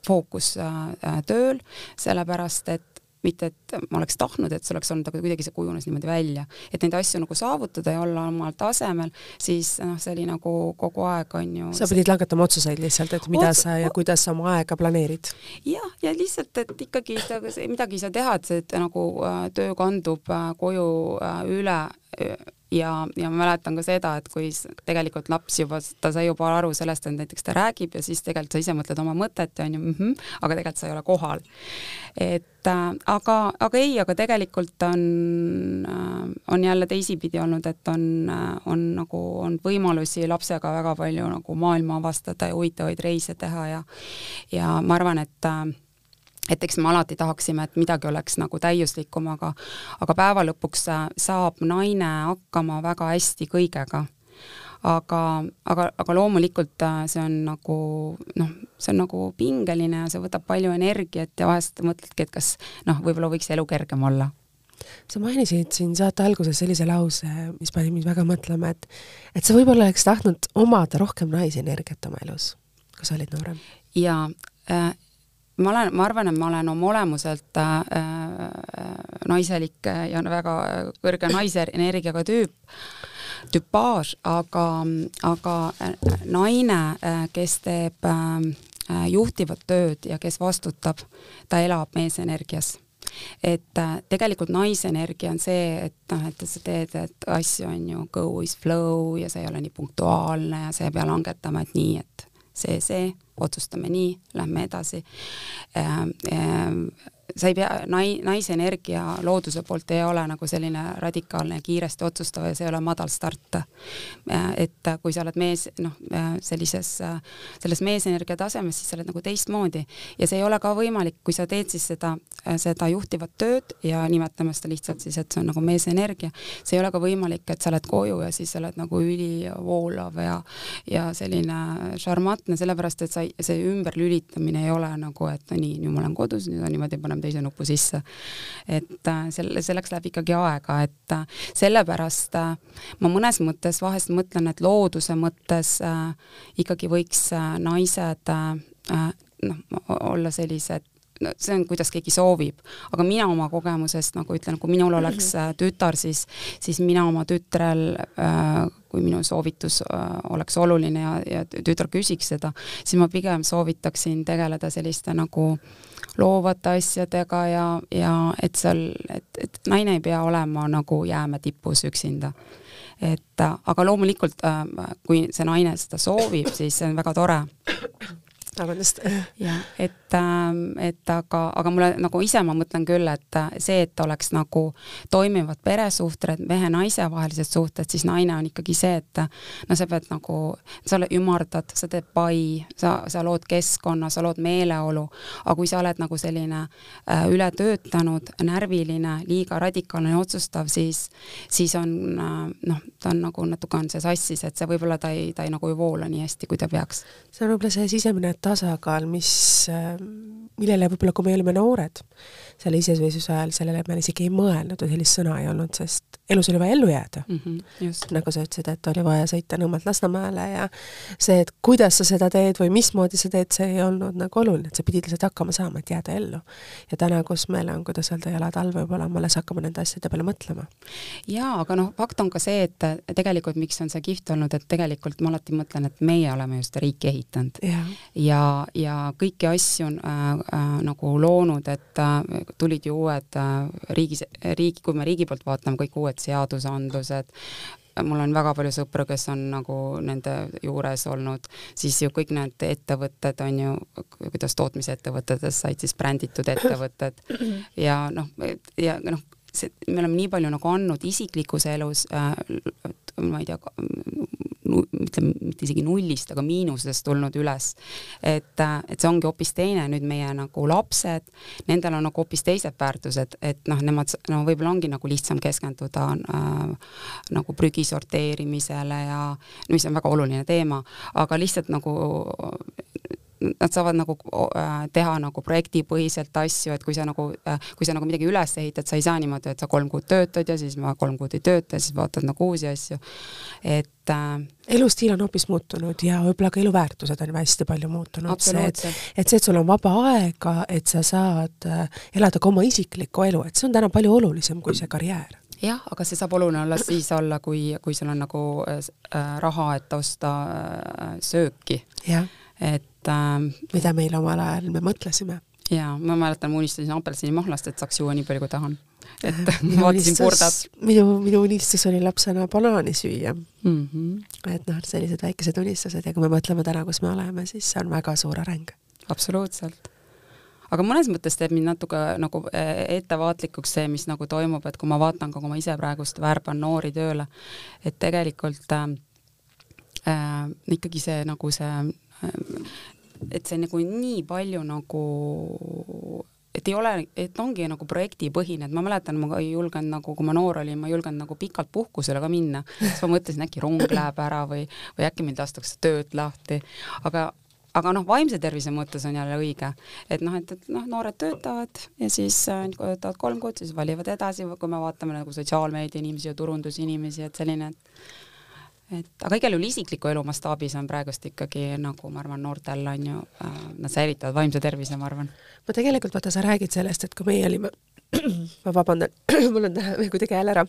fookus äh, äh, tööl, sellepärast et mitte, et ma oleks tahtnud, et see oleks olnud, aga kuidagi see kujunes niimoodi välja. et neid asju nagu saavutada ja olla omal tasemel, siis noh, see oli nagu kogu aeg, on ju sa pidid langetama otsuseid lihtsalt, et mida Ots... sa ja kuidas sa oma aega planeerid? jah, ja lihtsalt, et ikkagi midagi ei saa teha, et see et, nagu äh, töö kandub koju üle ja, ja ma mäletan ka seda, et kui tegelikult laps juba, ta sai juba aru sellest, et näiteks ta räägib ja siis tegelikult sa ise mõtled oma mõtet, on ju mm, -hmm, aga tegelikult sa ei ole kohal. et äh, aga, aga ei, aga tegelikult on äh,, on jälle teisipidi olnud, et on äh,, on nagu, on võimalusi lapsega väga palju nagu maailma avastada ja huvitavaid reise teha ja ja ma arvan, et äh, et eks me alati tahaksime, et midagi oleks nagu täiuslikum, aga aga päeva lõpuks saab naine hakkama väga hästi kõigega. aga, aga, aga loomulikult äh, see on nagu noh, see on nagu pingeline ja see võtab palju energiat ja vahest mõtledki, et kas noh, võib-olla võiks elu kergem olla sa mainisid siin saate alguses sellise lause, mis pani mind väga mõtlema, et et sa võib-olla oleks tahtnud omada rohkem naisenergiat oma elus, kui sa olid noorem? jaa äh,, ma olen, ma arvan, et ma olen oma olemuselt äh, äh naiselik ja väga kõrge naisenergiaga tüüp, tüpaaž, aga, aga naine, äh, kes teeb äh, juhtivat tööd ja kes vastutab, ta elab meesenergias. Et äh, tegelikult naisenergia on see, et noh, et sa teed, et asju on ju go with flow ja see ei ole nii punktuaalne ja sa ei pea langetama, et nii, et see, see, otsustame nii, lähme edasi ähm,. Ähm, sa ei pea, nai-, naise energia looduse poolt ei ole nagu selline radikaalne, kiiresti otsustav ja see ei ole madal start. et kui sa oled mees, noh, sellises, selles meesenergia tasemes, siis sa oled nagu teistmoodi ja see ei ole ka võimalik, kui sa teed siis seda, seda juhtivat tööd ja nimetame seda lihtsalt siis, et see on nagu meesenergia, see ei ole ka võimalik, et sa oled koju ja siis sa oled nagu ülivoolav ja ja selline šarmantne, sellepärast et sa, see ümberlülitamine ei ole nagu, et no nii, nüüd ma olen kodus, nüüd on niimoodi, paneme teise nupu sisse. et äh, selle, selleks läheb ikkagi aega, et äh, sellepärast äh, ma mõnes mõttes vahest mõtlen, et looduse mõttes ikkagi võiks naised noh, olla sellised no see on, kuidas keegi soovib, aga mina oma kogemusest nagu ütlen, kui minul oleks mhm. tütar, siis, siis mina oma tütrel äh, kui minu soovitus äh, oleks oluline ja, ja tütar küsiks seda, siis ma pigem soovitaksin tegeleda selliste nagu loovate asjadega ja, ja et seal, et, et naine ei pea olema nagu jäämäe tipus üksinda. et aga loomulikult, äh, kui see naine seda soovib, siis see on väga tore vabandust. jah, et, ähm, et aga, aga mulle nagu ise ma mõtlen küll, et äh, see, et oleks nagu toimivad peresuhted, mehe-naise vahelised suhted, siis naine on ikkagi see, et äh, no sa pead nagu, sa ümardad, sa teed pai, sa, sa lood keskkonna, sa lood meeleolu, aga kui sa oled nagu selline äh, ületöötanud, närviline, liiga radikaalne ja otsustav, siis, siis on äh, noh, ta on nagu natuke on see sassis, et see võib-olla ta ei, ta ei nagu ei voola nii hästi, kui ta peaks. see on võib-olla see sisemine tasakaal, mis, millele võib-olla, kui me olime noored, selle iseseisvuse ajal, sellele me isegi ei mõelnud või sellist sõna ei olnud, sest elus oli vaja ellu jääda mm. -hmm, nagu sa ütlesid, et oli vaja sõita Nõmmelt Lasnamäele ja see, et kuidas sa seda teed või mismoodi sa teed, see ei olnud nagu oluline, et sa pidid lihtsalt hakkama saama, et jääda ellu. ja täna, kus meil on, kuidas öelda, jalad all võib-olla, me alles hakkame nende asjade peale mõtlema. jaa, aga noh, fakt on ka see, et tegelikult miks on see kihvt olnud, et tegelikult ma alati mõtlen, et meie oleme ju seda riiki ehitanud. ja, ja kõiki asju äh, äh, nagu loonud, et äh, tulid ju uued äh, riigis, riigi, kui me riigi poolt vaatame, kõik uued seadusandlused, mul on väga palju sõpru, kes on nagu nende juures olnud, siis ju kõik need ettevõtted on ju, kuidas tootmisettevõtetes said siis bränditud ettevõtted. Ja noh, ja noh, see, me oleme nii palju nagu andnud isiklikus elus äh,, ma ei tea, ütleme, mitte isegi nullist, aga miinusest tulnud üles. et, et see ongi hoopis teine, nüüd meie nagu lapsed, nendel on nagu hoopis teised väärtused, et noh, nemad, no võib-olla ongi nagu lihtsam keskenduda äh, nagu prügi sorteerimisele ja mis on väga oluline teema, aga lihtsalt nagu nad saavad nagu äh, teha nagu projektipõhiselt asju, et kui sa nagu, äh, kui sa nagu midagi üles ehitad, sa ei saa niimoodi, et sa kolm kuud töötad ja siis ma kolm kuud ei tööta ja siis vaatad nagu uusi asju, et äh, elustiil on hoopis muutunud ja võib-olla ka eluväärtused on hästi palju muutunud, see, et et see, et sul on vaba aega, et sa saad elada ka oma isiklikku elu, et see on täna palju olulisem kui see karjäär. Jah, aga see saab oluline olla siis olla, kui, kui sul on nagu äh, raha, et osta äh, sööki. et äh, mida meil omal ajal me mõtlesime. jaa, ma mäletan, ma unistasin apelsinimahlast, et saaks juua nii palju, kui tahan. et ma vaatasin purdat. minu, minu unistus oli lapsena banaani süüa mm. -hmm. et noh, sellised väikesed unistused ja kui me mõtleme täna, kus me oleme, siis see on väga suur areng. absoluutselt aga mõnes mõttes teeb mind natuke nagu e, ettevaatlikuks see, mis nagu toimub, et kui ma vaatan kui ma ise praegust värban noori tööle, et tegelikult äh, äh, ikkagi see nagu see äh, et see nagu nii palju nagu et ei ole, et ongi nagu projektipõhine, et ma mäletan, ma ei julgenud nagu, kui ma noor olin, ma ei julgenud nagu pikalt puhkusele ka minna, siis ma mõtlesin, äkki rong läheb ära või, või äkki mind lastakse töölt lahti, aga aga noh, vaimse tervise mõttes on jälle õige, et noh, et, et noh, noored töötavad ja siis äh, töötavad kolm kuud, siis valivad edasi, kui me vaatame nagu sotsiaalmeedia inimesi ja turundusinimesi, et selline, et et aga igal juhul isikliku elu mastaabis on praegust ikkagi nagu ma arvan, noortel on ju äh,, nad säilitavad vaimse tervise, ma arvan. no tegelikult vaata, sa räägid sellest, et kui meie olime ma vabandan mul on kuidagi hääl ära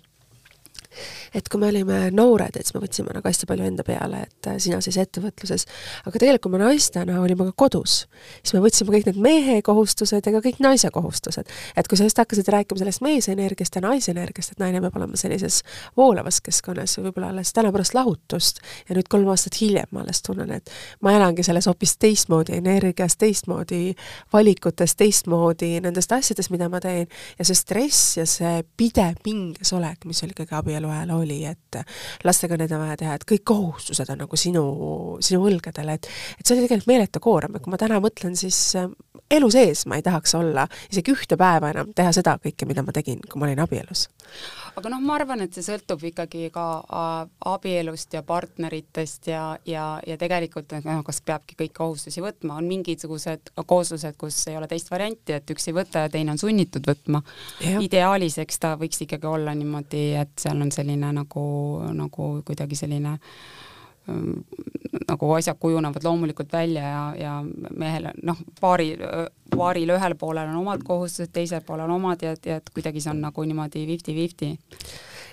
et kui me olime noored, et siis me võtsime nagu hästi palju enda peale, et äh, sina siis ettevõtluses, aga tegelikult kui me naistena olime ka kodus, siis me võtsime kõik need mehe kohustused ja ka kõik naise kohustused. et kui sa just hakkasid rääkima sellest meesenergiast ja naisenergiast, et naine peab olema sellises voolavas keskkonnas võib-olla alles täna pärast lahutust ja nüüd kolm aastat hiljem ma alles tunnen, et ma elangi selles hoopis teistmoodi energias, teistmoodi valikutes, teistmoodi nendest asjadest, mida ma teen ja see stress ja see pidev pinges olek, mis oli ikkagi abielu ajal oli, et lastega need on vaja teha, et kõik kohustused on nagu sinu, sinu õlgadel, et et see oli tegelikult meeletu koorem ja kui ma täna mõtlen, siis äh, elu sees ma ei tahaks olla isegi ühte päeva enam teha seda kõike, mida ma tegin, kui ma olin abielus. Aga noh, ma arvan, et see sõltub ikkagi ka äh, abielust ja partneritest ja, ja, ja tegelikult noh, kas peabki kõiki kohustusi võtma, on mingisugused kooslused, kus ei ole teist varianti, et üks ei võta ja teine on sunnitud võtma. ideaalis, eks ta võiks ikkagi olla niimoodi, et seal on selline nagu, nagu kuidagi selline ähm, nagu asjad kujunevad loomulikult välja ja, ja mehel noh, paari, paaril ühel poolel on omad kohustused, teisel poolel omad ja, ja et kuidagi see on nagu niimoodi fifty-fifty.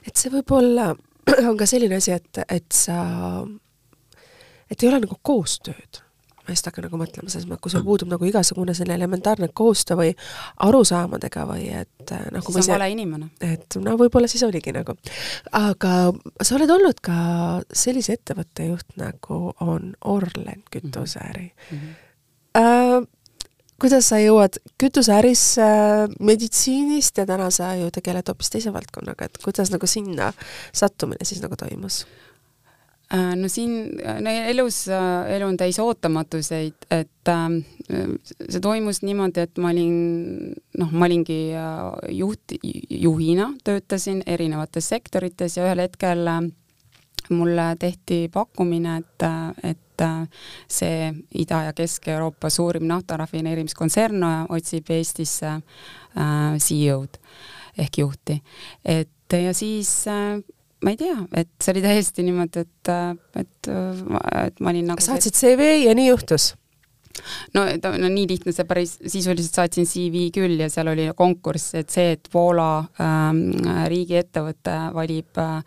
et see võib-olla on ka selline asi, et, et sa, et ei ole nagu koostööd ma just hakkan nagu mõtlema selles mõttes, kui sul puudub nagu igasugune selline elementaarne koostöö või arusaamadega või et äh, nagu siis on vale inimene. et no võib-olla siis oligi nagu. aga sa oled olnud ka sellise ettevõtte juht, nagu on Orlen kütuseäri mm. -hmm. Äh, kuidas sa jõuad kütuseärisse meditsiinist ja täna sa ju tegeled hoopis teise valdkonnaga, et kuidas nagu sinna sattumine siis nagu toimus? Äh, no siin no elus, äh, elu on täis ootamatuseid, et äh, see toimus niimoodi, et ma olin, noh, ma olingi juht, juhina töötasin erinevates sektorites ja ühel hetkel mulle tehti pakkumine, et, et see Ida- ja Kesk-Euroopa suurim naftarafineerimiskontsern otsib Eestisse äh, CEO-d ehk juhti. et ja siis äh, ma ei tea, et see oli täiesti niimoodi, et, et, et ma olin nagu saatsid CV ja nii juhtus? no, no nii lihtne see päris, sisuliselt saatsin CV küll ja seal oli konkurss, et see, et Poola ähm, riigiettevõte valib äh,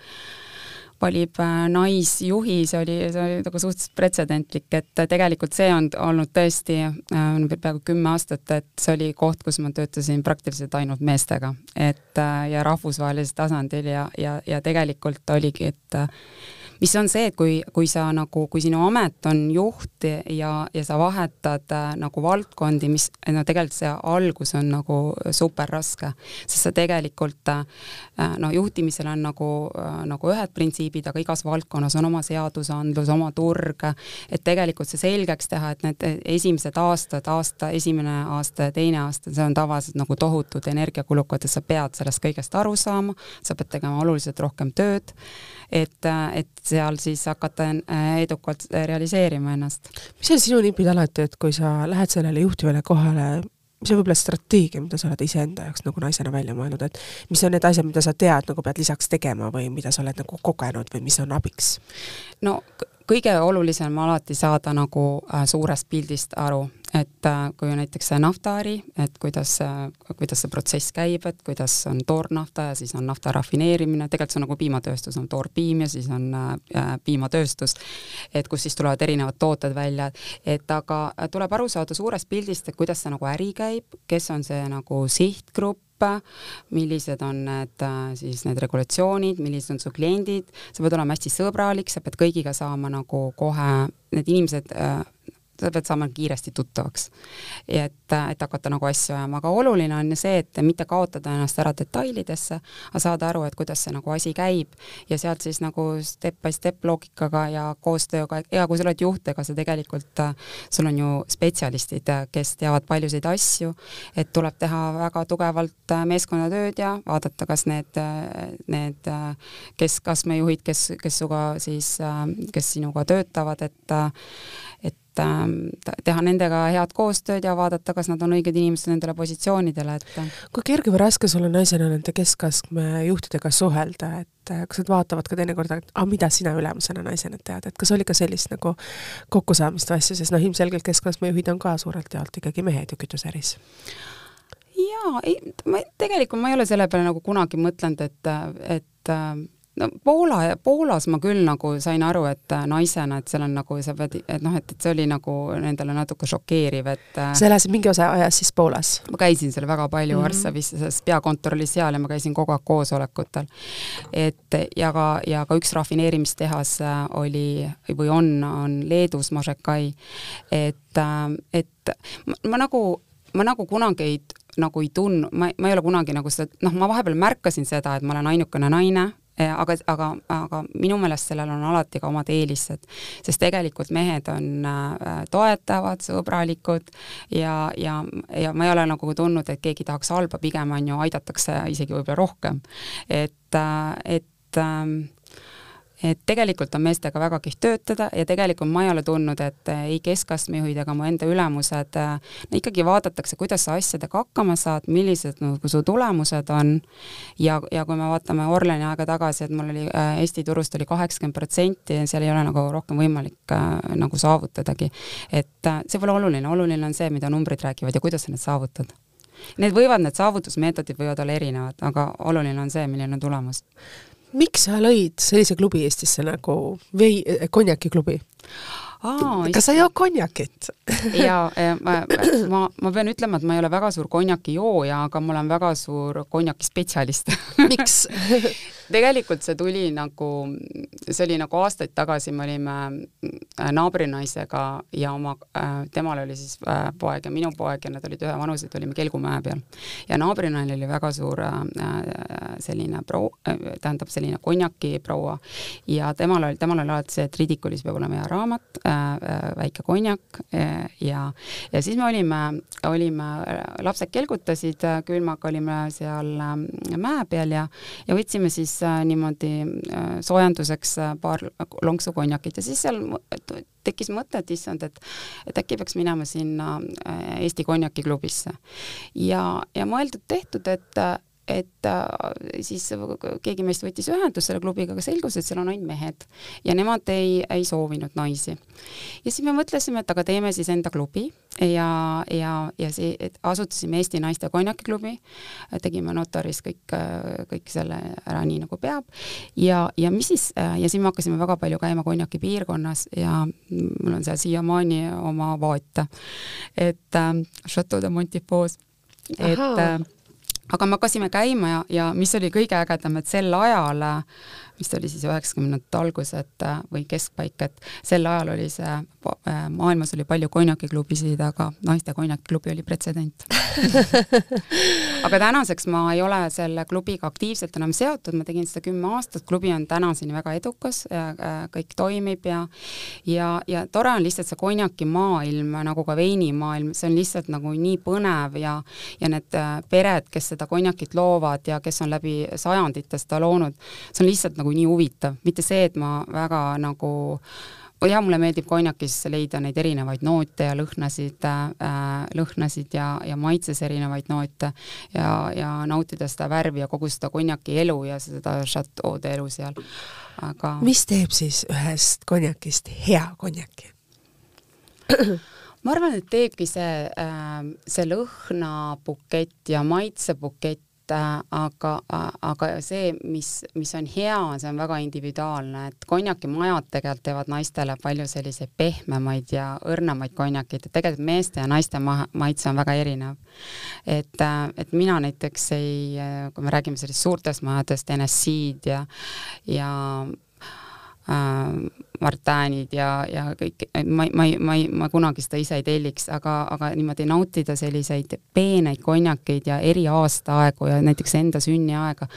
valib äh, naisjuhi, see oli, see oli nagu suhteliselt pretsedentlik, et tegelikult see on olnud tõesti äh, peaaegu kümme aastat, et see oli koht, kus ma töötasin praktiliselt ainult meestega, et äh, ja rahvusvahelisel tasandil ja, ja, ja tegelikult oligi, et mis on see, et kui, kui sa nagu, kui sinu amet on juht ja, ja sa vahetad äh, nagu valdkondi, mis no tegelikult see algus on nagu super raske, sest sa tegelikult äh, noh, juhtimisel on nagu äh,, nagu ühed printsiibid, aga igas valdkonnas on oma seadusandlus, oma turg, et tegelikult see selgeks teha, et need esimesed aastad, aasta, esimene aasta ja teine aasta, see on tavaliselt nagu tohutud energiakulukad ja sa pead sellest kõigest aru saama, sa pead tegema oluliselt rohkem tööd. Et, et seal siis hakata äh, edukalt realiseerima ennast. mis on sinu nipid alati, et kui sa lähed sellele juhtivale kohale, mis on võib-olla strateegia, mida sa oled iseenda jaoks nagu naisena välja mõelnud, et mis on need asjad, mida sa tead, nagu pead lisaks tegema või mida sa oled nagu kogenud või mis on abiks? no kõige olulisem alati saada nagu äh, suurest pildist aru, et äh, kui näiteks see naftaäri, et kuidas, kuidas see protsess käib, et kuidas on toornafta ja siis on nafta rafineerimine, tegelikult see on nagu piimatööstus, on toorpiim ja siis on äh, piimatööstus, et kus siis tulevad erinevad tooted välja, et aga tuleb aru saada suurest pildist, et kuidas see nagu äri käib, kes on see nagu sihtgrupp, millised on need siis need regulatsioonid, millised on su kliendid, sa pead olema hästi sõbralik, sa pead kõigiga saama nagu kohe, need inimesed sa pead saama kiiresti tuttavaks. et, et hakata nagu asju ajama, aga oluline on see, et mitte kaotada ennast ära detailidesse, aga saada aru, et kuidas see nagu asi käib. Ja sealt siis nagu step by step loogikaga ja koostööga, ja kui sa oled juht, ega sa tegelikult, sul on ju spetsialistid, kes teavad paljusid asju, et tuleb teha väga tugevalt meeskonnatööd ja vaadata, kas need, need keskastmejuhid, kes, kes sinuga siis, kes sinuga töötavad, et et et ähm, teha nendega head koostööd ja vaadata, kas nad on õiged inimesed nendele positsioonidele, et äh. kui kerge või raske sul on naisena nende keskastme juhtidega suhelda, et äh, kas nad vaatavad ka teinekord, et aga mida sina ülemusena naisena tead, et kas oli ka sellist nagu kokkusaamist või asju, sest noh, ilmselgelt keskastme juhid on ka suurelt jaolt ikkagi mehed ju kütuseäris jaa, ei, ma tegelikult ma ei ole selle peale nagu kunagi mõtlenud, et, et no Poola, Poolas ma küll nagu sain aru, et äh, naisena, et seal on nagu sa pead, et noh, et, et see oli nagu nendele natuke šokeeriv, et äh, sa elasid mingi osa ajast siis Poolas? ma käisin seal väga palju mm -hmm. Varssavis, sest peakontor oli seal ja ma käisin kogu aeg koosolekutel. et ja ka, ja ka üks rafineerimistehas äh, oli või on, on Leedus, Mažekai, et, et ma, ma nagu, ma nagu kunagi ei nagu ei tundnud, ma, ma ei ole kunagi nagu seda, noh, ma vahepeal märkasin seda, et ma olen ainukene naine aga, aga, aga minu meelest sellel on alati ka omad eelised, sest tegelikult mehed on äh, toetavad, sõbralikud ja, ja, ja ma ei ole nagu tundnud, et keegi tahaks halba, pigem on ju, aidatakse isegi võib-olla rohkem. et, äh, et ähm, et tegelikult on meestega väga kihvt töötada ja tegelikult ma ei ole tundnud, et eh, ei keskastme juhid ega mu enda ülemused no eh, ikkagi vaadatakse, kuidas sa asjadega hakkama saad, millised nagu su tulemused on. Ja, ja kui me vaatame Orleni aega tagasi, et mul oli äh, Eesti turust oli kaheksakümmend protsenti ja seal ei ole nagu rohkem võimalik nagu saavutadagi. et see pole oluline, oluline on see, mida numbrid räägivad ja kuidas sa need saavutad. Need võivad, need saavutusmeetodid võivad olla erinevad, aga oluline on see, milline on tulemus miks sa lõid sellise klubi Eestisse nagu vei-, konjakiklubi? Aa, kas sa ei joo konjakit? Jaa, ma, ma, ma pean ütlema, et ma ei ole väga suur konjakijooja, aga ma olen väga suur konjakispetsialist. Miks tegelikult see tuli nagu, see oli nagu aastaid tagasi, me olime äh, naabrinaisega ja oma, äh, temal oli siis äh, poeg ja minu poeg ja nad olid ühevanused, olime Kelgumäe peal. ja naabrinaine oli väga suur selline pro-, tähendab selline konjakiproua ja temal oli, temal oli alati see, et ridikulis peab olema hea raamat, väike konjak ja, ja siis me olime, olime, lapsed kelgutasid külmaga, olime seal mäe peal ja, ja võtsime siis niimoodi äh, soojenduseks äh, paar lonksu konjakit ja siis seal tekkis mõte, et issand, et et äkki peaks minema sinna äh, Eesti konjakiklubisse. ja, ja mõeldud-tehtud, et et äh, siis keegi meist võttis ühendust selle klubiga, aga selgus, et seal on ainult mehed. Ja nemad ei, ei soovinud naisi. ja siis me mõtlesime, et aga teeme siis enda klubi. Ja, ja, ja see, et asutasime Eesti Naiste Konjakiklubi, tegime notaris kõik, kõik selle ära nii, nagu peab. Ja, ja mis siis, ja siis me hakkasime väga palju käima konjaki piirkonnas ja mul on seal siiamaani oma vaate, et äh, Chateau de Montipos, et Aha äh, aga me hakkasime käima ja, ja mis oli kõige ägedam, et sel ajal mis oli siis üheksakümnendate algused äh, või keskpaik, et sel ajal oli see, maailmas oli palju konjakiklubisid, aga naiste konjakiklubi oli pretsedent. Aga tänaseks ma ei ole selle klubiga aktiivselt enam seotud, ma tegin seda kümme aastat, klubi on tänaseni väga edukas, äh, kõik toimib ja ja, ja tore on lihtsalt see konjakimaailm, nagu ka veinimaailm, see on lihtsalt nagu nii põnev ja ja need pered, kes seda konjakit loovad ja kes on läbi sajandite seda loonud, see on lihtsalt nagu nagu nii huvitav, mitte see, et ma väga nagu jah, mulle meeldib konjakis leida neid erinevaid noote ja lõhnasid äh,, lõhnasid ja, ja maitses erinevaid noote ja, ja nautida seda värvi ja kogu seda konjaki elu ja seda šatoode elu seal, aga mis teeb siis ühest konjakist hea konjaki? Ma arvan, et teebki see äh,, see lõhnabukett ja maitsebukett aga, äh, aga see, mis, mis on hea, see on väga individuaalne, et konjakimajad tegelikult teevad naistele palju selliseid pehmemaid ja õrnemaid konjakeid, et tegelikult meeste ja naiste ma-, maitse on väga erinev. et, äh, et mina näiteks ei, kui me räägime sellist suurtest majadest, NSC-d ja, ja äh, Martinid ja, ja kõik, ma, ma ei, ma ei, ma kunagi seda ise ei telliks, aga, aga niimoodi nautida selliseid peeneid konjakeid ja eri aastaaegu ja näiteks enda sünniaega,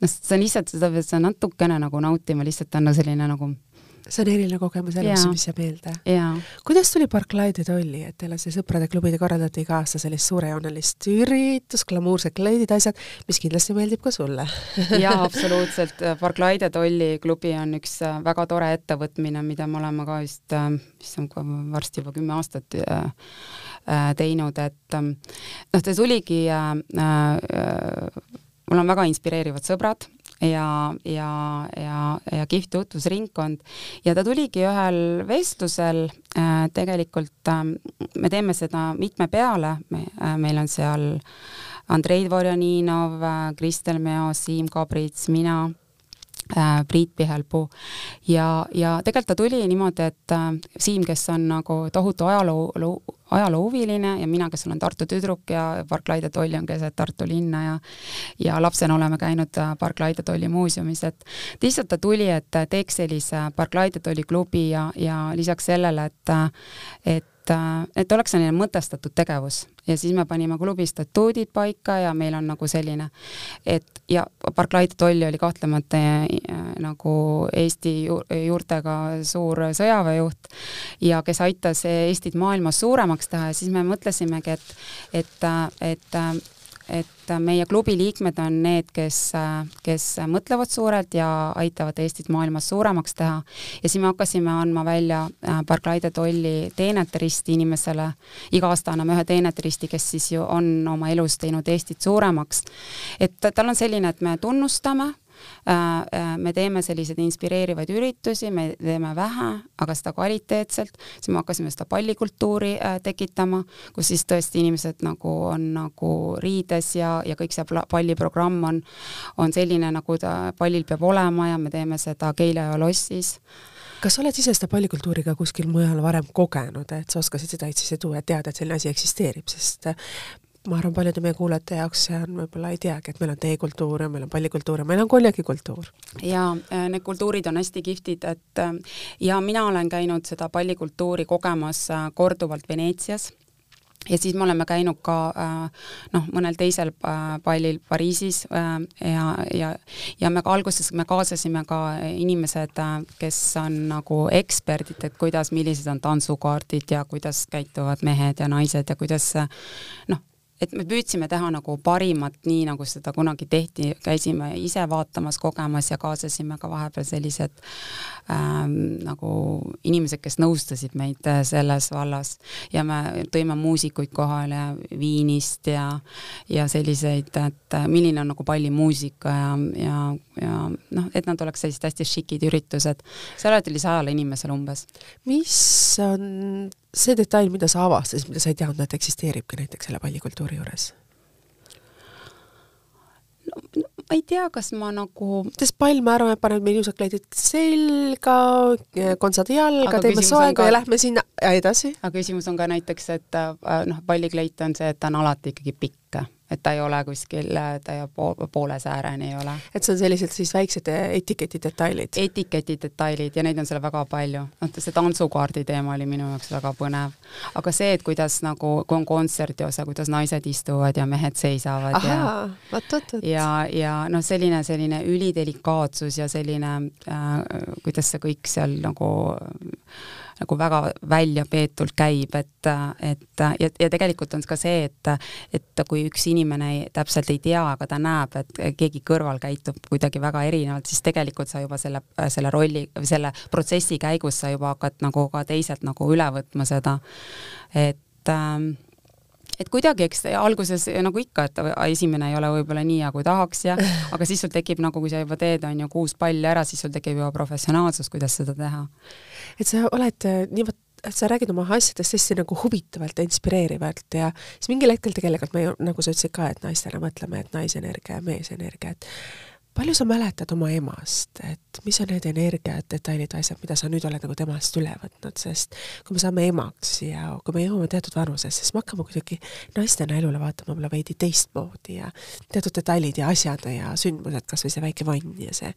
noh, see on lihtsalt, seda pead sa natukene nagu nautima, lihtsalt on selline nagu see on eriline kogemus elus, mis jääb meelde. kuidas tuli Barclay de Tolli, et teil on see sõprade klubide korraldati iga aasta sellist suurejoonelist üritust, glamuursed kleidid, asjad, mis kindlasti meeldib ka sulle? Jaa, absoluutselt, Barclay de Tolli klubi on üks äh, väga tore ettevõtmine, mida me oleme ka vist, issand, äh, varsti juba kümme aastat äh, teinud, et ähm, noh, ta tuligi mul on väga inspireerivad sõbrad, ja, ja, ja, ja kihvt tutvusringkond ja ta tuligi ühel vestlusel äh, tegelikult äh, me teeme seda mitme peale. Me,, äh, meil on seal Andrei Dvorjaninov äh,, Kristel Meo, Siim Kabrits, mina Priit Pihelpuu. Ja, ja tegelikult ta tuli niimoodi, et äh, Siim, kes on nagu tohutu ajaloo, ajaloohuviline ja mina, kes olen Tartu tüdruk ja Park Laide tolli on keset Tartu linna ja ja lapsena oleme käinud äh, Park Laide tolli muuseumis, et lihtsalt ta tuli, et teeks sellise Park Laide tolli klubi ja, ja lisaks sellele, et et et, et oleks selline mõtestatud tegevus. Ja siis me panime klubi statuudid paika ja meil on nagu selline, et ja Barclay de Tolli oli kahtlemata äh, nagu Eesti ju, juurtega suur sõjaväejuht ja kes aitas Eestit maailmas suuremaks teha. Ja siis me mõtlesimegi, et, et, et et meie klubi liikmed on need, kes, kes mõtlevad suurelt ja aitavad Eestit maailmas suuremaks teha. ja siis me hakkasime andma välja äh, Barclay tolli teeneteristi inimesele, iga aasta anname ühe teeneteristi, kes siis ju on oma elus teinud Eestit suuremaks. et tal on selline, et me tunnustame Äh, äh, me teeme selliseid inspireerivaid üritusi, me teeme vähe, aga seda kvaliteetselt, siis me hakkasime seda pallikultuuri äh, tekitama, kus siis tõesti inimesed nagu on nagu riides ja, ja kõik see palliprogramm on, on selline, nagu ta pallil peab olema ja me teeme seda Keila ja Lossis. Kas sa oled ise seda pallikultuuri ka kuskil mujal varem kogenud, et sa oskasid seda sisse tuua, et teada, et selline asi eksisteerib, sest ma arvan, paljude meie kuulajate jaoks see on võib-olla ei teagi, et meil on teekultuur ja meil on pallikultuur ja meil on konjakikultuur. ja äh, need kultuurid on hästi kihvtid, et äh, ja mina olen käinud seda pallikultuuri kogemas äh, korduvalt Veneetsias ja siis me oleme käinud ka noh, mõnel teisel pallil Pariisis ja, ja, ja me ka alguses me kaasasime ka inimesed, kes on nagu eksperdid, et kuidas, millised on tantsukaardid ja kuidas käituvad mehed ja naised ja kuidas noh, et me püüdsime teha nagu parimat, nii nagu seda kunagi tehti, käisime ise vaatamas, kogemas ja kaasasime ka vahepeal sellised ähm, nagu inimesed, kes nõustasid meid äh, selles vallas ja me tõime muusikuid kohale Viinist ja, ja selliseid, et äh, milline on nagu pallimuusika ja, ja, ja noh, et nad oleks sellised hästi šikid üritused. seal oli sajale inimesele umbes. mis on see detail, mida sa avastasid, mida sa ei teadnud, et eksisteeribki näiteks selle pallikultuuri juures? no, no ma ei tea, kas ma nagu sest pall, ma arvan, et paned meil ilusad kleidid selga, kontsad jalga, teeme soega ka... ja lähme sinna edasi. aga küsimus on ka näiteks, et äh, noh, pallikleit on see, et ta on alati ikkagi pikk et ta ei ole kuskil, ta ei poole sääreni ei ole. et see on sellised siis väiksed etiketi detailid? etiketi detailid ja neid on seal väga palju. noh, see tantsukaardi teema oli minu jaoks väga põnev. aga see, et kuidas nagu, kui on kontserdi osa, kuidas naised istuvad ja mehed seisavad Aha, ja vot, vot, vot. ja, ja noh, selline, selline ülidelikaatsus ja selline äh,, kuidas see kõik seal nagu äh, nagu väga väljapeetult käib, et, et ja, ja tegelikult on ka see, et, et kui üks inimene ei, täpselt ei tea, aga ta näeb, et keegi kõrval käitub kuidagi väga erinevalt, siis tegelikult sa juba selle, selle rolli selle protsessi käigus sa juba hakkad nagu ka teiselt nagu üle võtma seda, et ähm, et kuidagi, eks alguses nagu ikka, et esimene ei ole võib-olla nii hea, kui tahaks ja aga siis sul tekib nagu, kui sa juba teed, on ju, kuus palli ära, siis sul tekib juba professionaalsus, kuidas seda teha. Et sa oled äh, niivõrd et sa räägid oma asjadest hästi nagu huvitavalt ja inspireerivalt ja siis mingil hetkel tegelikult me ju, nagu sa ütlesid ka, et naistena mõtleme, et naisenergia ja meesenergia, et palju sa mäletad oma emast, et mis on need energiad, detailid, asjad, mida sa nüüd oled nagu temast üle võtnud, sest kui me saame emaks ja kui me jõuame teatud vanusesse, siis me hakkame kuidagi naistena elule vaatama võib-olla veidi teistmoodi ja teatud detailid ja asjad ja sündmused, kas või see väike vann ja see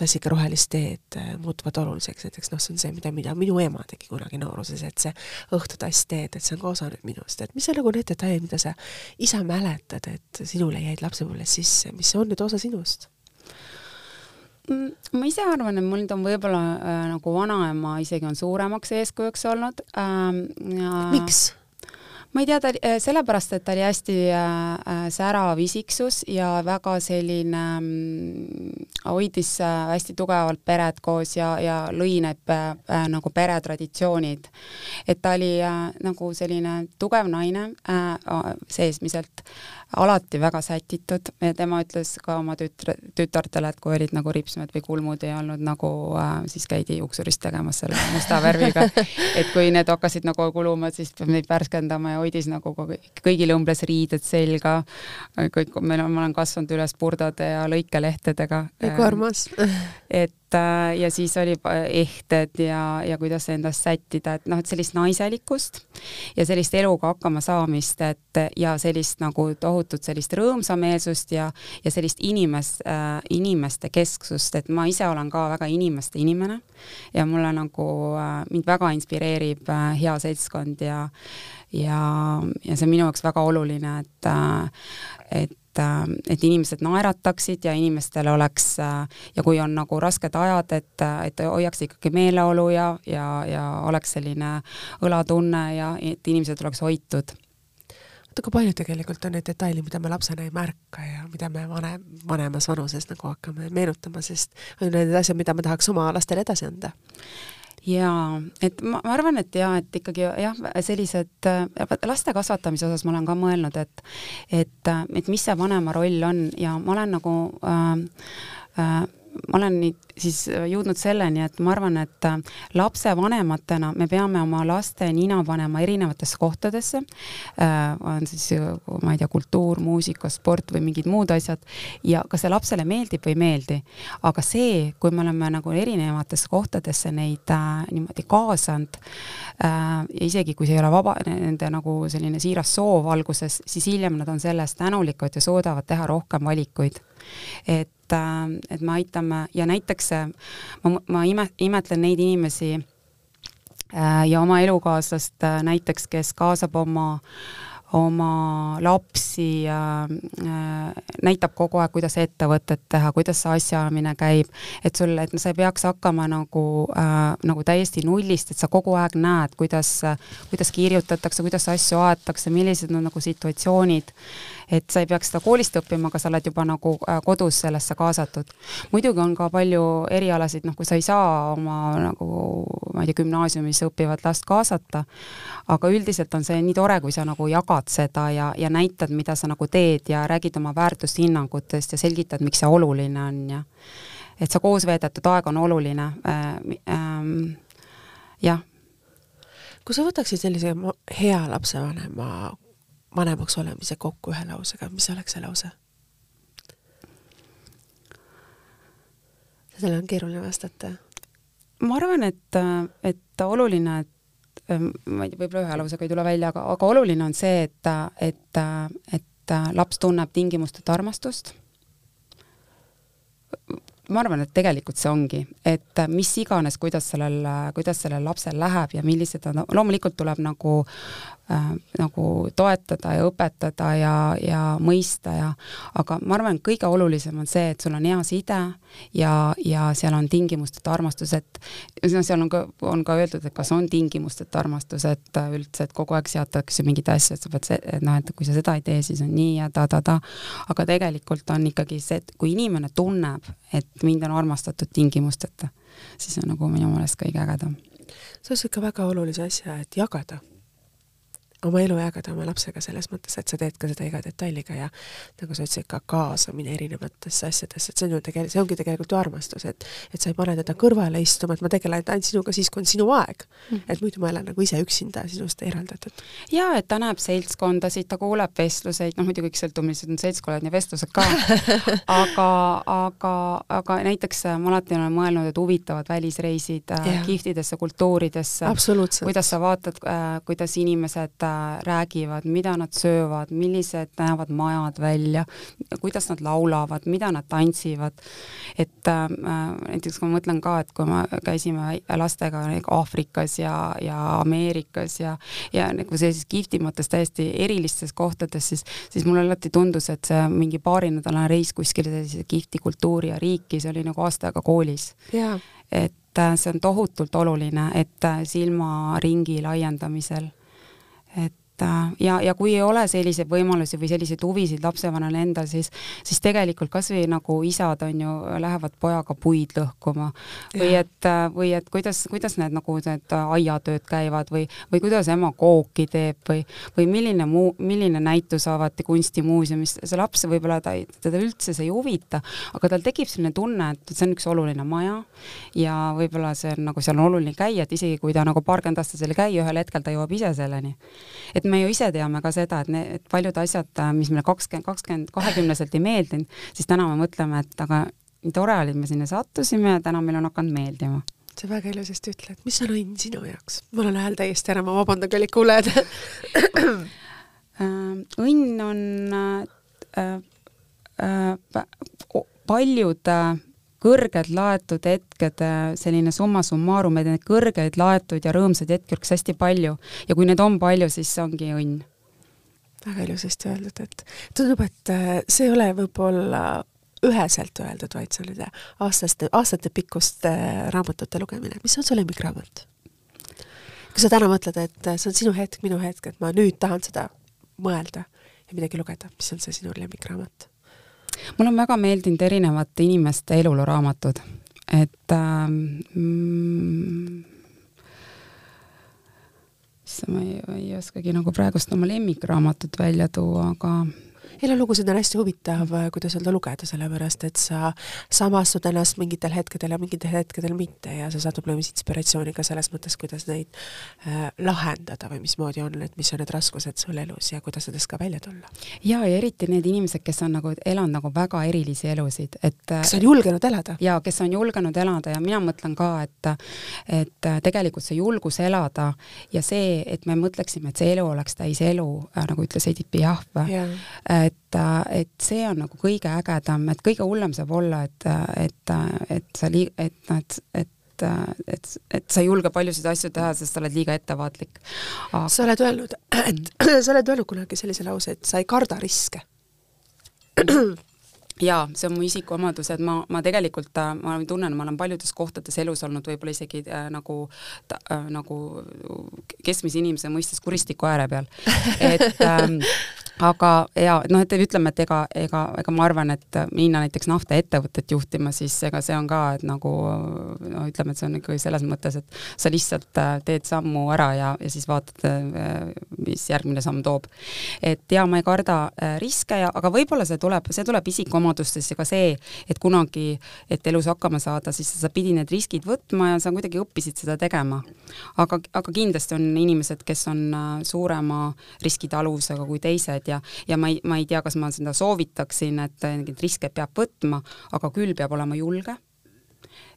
tassiga rohelist teed äh, muutuvad oluliseks, näiteks noh, see on see, mida, mida minu ema tegi kunagi nooruses, et see õhtutass teed, et see on ka osa nüüd minust, et mis on nagu need detailid, mida sa isa mäletad, et sinule jäid lapsepõlves sisse, mis on nüüd osa sinust? Mm, ma ise arvan, et mul on võib-olla äh, nagu vanaema isegi on suuremaks eeskujuks olnud ähm,. miks? ma ei tea, ta äh, sellepärast, et ta oli hästi äh, äh, särav isiksus ja väga selline äh, hoidis äh, hästi tugevalt peret koos ja, ja lõi need äh, äh, nagu peretraditsioonid. et ta oli äh, nagu selline tugev naine äh, seesmiselt alati väga sätitud ja tema ütles ka oma tütre, tütartele, et kui olid nagu ripsmed või kulmud ei olnud nagu äh,, siis käidi juuksurist tegemas selle musta värviga. et kui need hakkasid nagu kuluma, siis peab neid värskendama ja hoidis nagu kõigil õmbles riided selga. kõik, meil on, ma olen kasvanud üles purdade ja lõikelehtedega. kui armas et ja siis oli ehted ja, ja kuidas endast sättida, et noh, et sellist naiselikkust ja sellist eluga hakkama saamist, et ja sellist nagu tohutut sellist rõõmsameelsust ja, ja sellist inimest äh,, inimeste kesksust, et ma ise olen ka väga inimeste inimene ja mulle nagu äh,, mind väga inspireerib äh, hea seltskond ja ja, ja see on minu jaoks väga oluline, et äh, et et, et inimesed naerataksid ja inimestel oleks ja kui on nagu rasked ajad, et, et hoiaks ikkagi meeleolu ja, ja, ja oleks selline õlatunne ja et inimesed oleks hoitud. Vaata, kui palju tegelikult on neid detaile, mida me lapsena ei märka ja mida me vanem, vanemas vanuses nagu hakkame meenutama, sest on need asjad, mida me tahaks oma lastele edasi anda jaa, et ma, ma arvan, et jaa, et ikkagi jah, sellised laste kasvatamise osas ma olen ka mõelnud, et et, et mis see vanema roll on ja ma olen nagu äh, äh, ma olen nüüd siis jõudnud selleni, et ma arvan, et äh, lapsevanematena me peame oma laste nina panema erinevatesse kohtadesse äh,, on siis, ma ei tea, kultuur, muusika, sport või mingid muud asjad, ja kas see lapsele meeldib või ei meeldi. aga see, kui me oleme nagu erinevatesse kohtadesse neid äh, niimoodi kaasanud äh,, isegi kui see ei ole vaba, nende nagu selline siiras soov alguses, siis hiljem nad on selle eest tänulikud ja suudavad teha rohkem valikuid. Et äh, et me aitame ja näiteks äh, ma, ma ime, imetlen neid inimesi äh, ja oma elukaaslast näiteks, kes kaasab oma oma lapsi äh,, näitab kogu aeg, kuidas ettevõtet teha, kuidas see asjaajamine käib, et sul, et sa ei peaks hakkama nagu äh,, nagu täiesti nullist, et sa kogu aeg näed, kuidas, kuidas kirjutatakse, kuidas asju aetakse, millised on nagu situatsioonid et sa ei peaks seda koolist õppima, aga sa oled juba nagu äh, kodus sellesse kaasatud. muidugi on ka palju erialasid, noh, kui sa ei saa oma nagu ma ei tea, gümnaasiumis õppivat last kaasata, aga üldiselt on see nii tore, kui sa nagu jagad seda ja, ja näitad, mida sa nagu teed ja räägid oma väärtushinnangutest ja selgitad, miks see oluline on ja et see koos veedetud aeg on oluline äh,. Ähm, jah kui sa võtaksid sellise hea lapsevanema vanemaks olemise kokku ühe lausega, mis oleks see lause? sellele on keeruline vastata. ma arvan, et, et oluline, et ma ei tea, võib-olla ühe lausega ei tule välja, aga, aga oluline on see, et, et, et laps tunneb tingimusteta armastust. ma arvan, et tegelikult see ongi, et mis iganes, kuidas sellel, kuidas sellel lapsel läheb ja millised on, loomulikult tuleb nagu äh, nagu toetada ja õpetada ja, ja mõista ja aga ma arvan, kõige olulisem on see, et sul on hea side ja, ja seal on tingimusteta armastus, et no seal on ka, on ka öeldud, et kas on tingimusteta armastus, et üldse, et kogu aeg seatakse mingeid asju, et sa pead et noh, et kui sa seda ei tee, siis on nii ja ta-ta-ta, aga tegelikult on ikkagi see, et kui inimene tunneb, et mind on armastatud tingimusteta, siis on nagu minu meelest kõige ägedam. sa ütlesid ka väga olulise asja, et jagada oma elu jagada oma lapsega selles mõttes, et sa teed ka seda iga detailiga ja nagu sa ütlesid, ka kaasamine erinevatesse asjadesse, et see on ju tegelikult, see ongi tegelikult ju armastus, et et sa ei pane teda kõrvale istuma, et ma tegelen ainult sinuga siis, kui on sinu aeg mm. et muidu ma elan nagu ise üksinda sinust eraldatud. jaa, et ta näeb seltskondasid, ta kuuleb vestluseid, noh muidugi kõik sõltub, millised on seltskonnad ja vestlused ka aga, aga, aga näiteks ma alati olen mõelnud, et huvitavad välisreisid yeah. kihvtidesse kultuuridesse, kuidas sa vaatad, äh, kuidas inimesed äh, räägivad, mida nad söövad, millised näevad majad välja, kuidas nad laulavad, mida nad tantsivad. et äh, näiteks kui ma mõtlen ka, et kui me käisime lastega nagu Aafrikas ja, ja Ameerikas ja, ja nagu sellises kihvtimates täiesti erilistes kohtades, siis, siis mulle alati tundus, et see mingi paarinädalane reis kuskile sellise kihvti kultuuri ja riiki, see oli nagu aasta aega koolis. et äh, see on tohutult oluline, et äh, silmaringi laiendamisel et ja, ja kui ei ole selliseid võimalusi või selliseid huvisid lapsevanemal endal, siis, siis tegelikult kasvõi nagu isad on ju, lähevad pojaga puid lõhkuma või et, või et kuidas, kuidas need nagu need aiatööd käivad või, või kuidas ema kooki teeb või, või milline muu, milline näitus avati kunstimuuseumis, see laps võib-olla ta ei, teda üldse see ei huvita, aga tal tekib selline tunne, et see on üks oluline maja ja võib-olla see on nagu seal on oluline käia, et isegi kui ta nagu paarkümmend aastat seal ei käi, ühel hetkel ta jõuab ise selleni. et me ju ise teame ka seda, et need paljud asjad, mis meile kakskümmend, kakskümmend, kahekümneselt ei meeldinud, siis täna me mõtleme, et aga nii tore oli, et me sinna sattusime ja täna meil on hakanud meeldima. sa väga ilusasti ütled, mis on õnn sinu jaoks? mul on hääl täiesti ära, ma vabandan, kallid kuulajad. Äh, õnn on äh, äh, paljud äh, kõrged laetud hetked, selline summa summarum, et neid kõrgeid laetud ja rõõmsaid hetki oleks hästi palju ja kui neid on palju, siis ongi õnn. väga ilusasti öeldud, et tundub, et äh, see ei ole võib-olla üheselt öeldud, vaid selline aastaste, aastatepikkuste äh, raamatute lugemine. mis on su lemmikraamat? kui sa täna mõtled, et äh, see on sinu hetk, minu hetk, et ma nüüd tahan seda mõelda ja midagi lugeda, mis on see sinu lemmikraamat? Mulle on väga meeldinud erinevate inimeste elulooraamatud, et ähm, mm, issand, ma ei, ei oskagi nagu praegust oma lemmikraamatut välja tuua, aga elulugusid on hästi huvitav, kuidas öelda, lugeda, sellepärast et sa samastud ennast mingitel hetkedel ja mingitel hetkedel mitte ja sa saad võib-olla inspiratsiooni ka selles mõttes, kuidas neid äh, lahendada või mismoodi on, et mis on need raskused sul elus ja kuidas nendest ka välja tulla. ja, ja eriti need inimesed, kes on nagu elanud nagu väga erilisi elusid, et äh, kes on julgenud elada. ja kes on julgenud elada ja mina mõtlen ka, et et äh, tegelikult see julgus elada ja see, et me mõtleksime, et see elu oleks täis elu äh,, nagu ütles Edith Piaf yeah., et, et see on nagu kõige ägedam, et kõige hullem saab olla, et, et, et sa lii-, et noh, et, et et, et, sa ei julge paljusid asju teha, sest sa oled liiga ettevaatlik Aga.... sa oled öelnud, et sa oled öelnud kunagi sellise lause, et sa ei karda riske jaa, see on mu isikuomadus, et ma, ma tegelikult, ma tunnen, ma olen paljudes kohtades elus olnud võib-olla isegi äh, nagu äh, nagu keskmise inimese mõistes kuristiku ääre peal. et ähm, aga ja noh, et ütleme, et ega, ega, ega ma arvan, et minna näiteks naftaettevõtet juhtima, siis ega see on ka, et nagu no ütleme, et see on ikkagi selles mõttes, et sa lihtsalt äh, teed sammu ära ja, ja siis vaatad, äh, mis järgmine samm toob. et jaa, ma ei karda äh, riske ja, aga võib-olla see tuleb, see tuleb isikuomadustest ja ka see, et kunagi, et elus hakkama saada, siis sa pidid need riskid võtma ja sa kuidagi õppisid seda tegema. aga, aga kindlasti on inimesed, kes on suurema riskitaluvusega kui teised ja, ja ma ei, ma ei tea, kas ma seda soovitaksin, et neid riske peab võtma, aga küll peab olema julge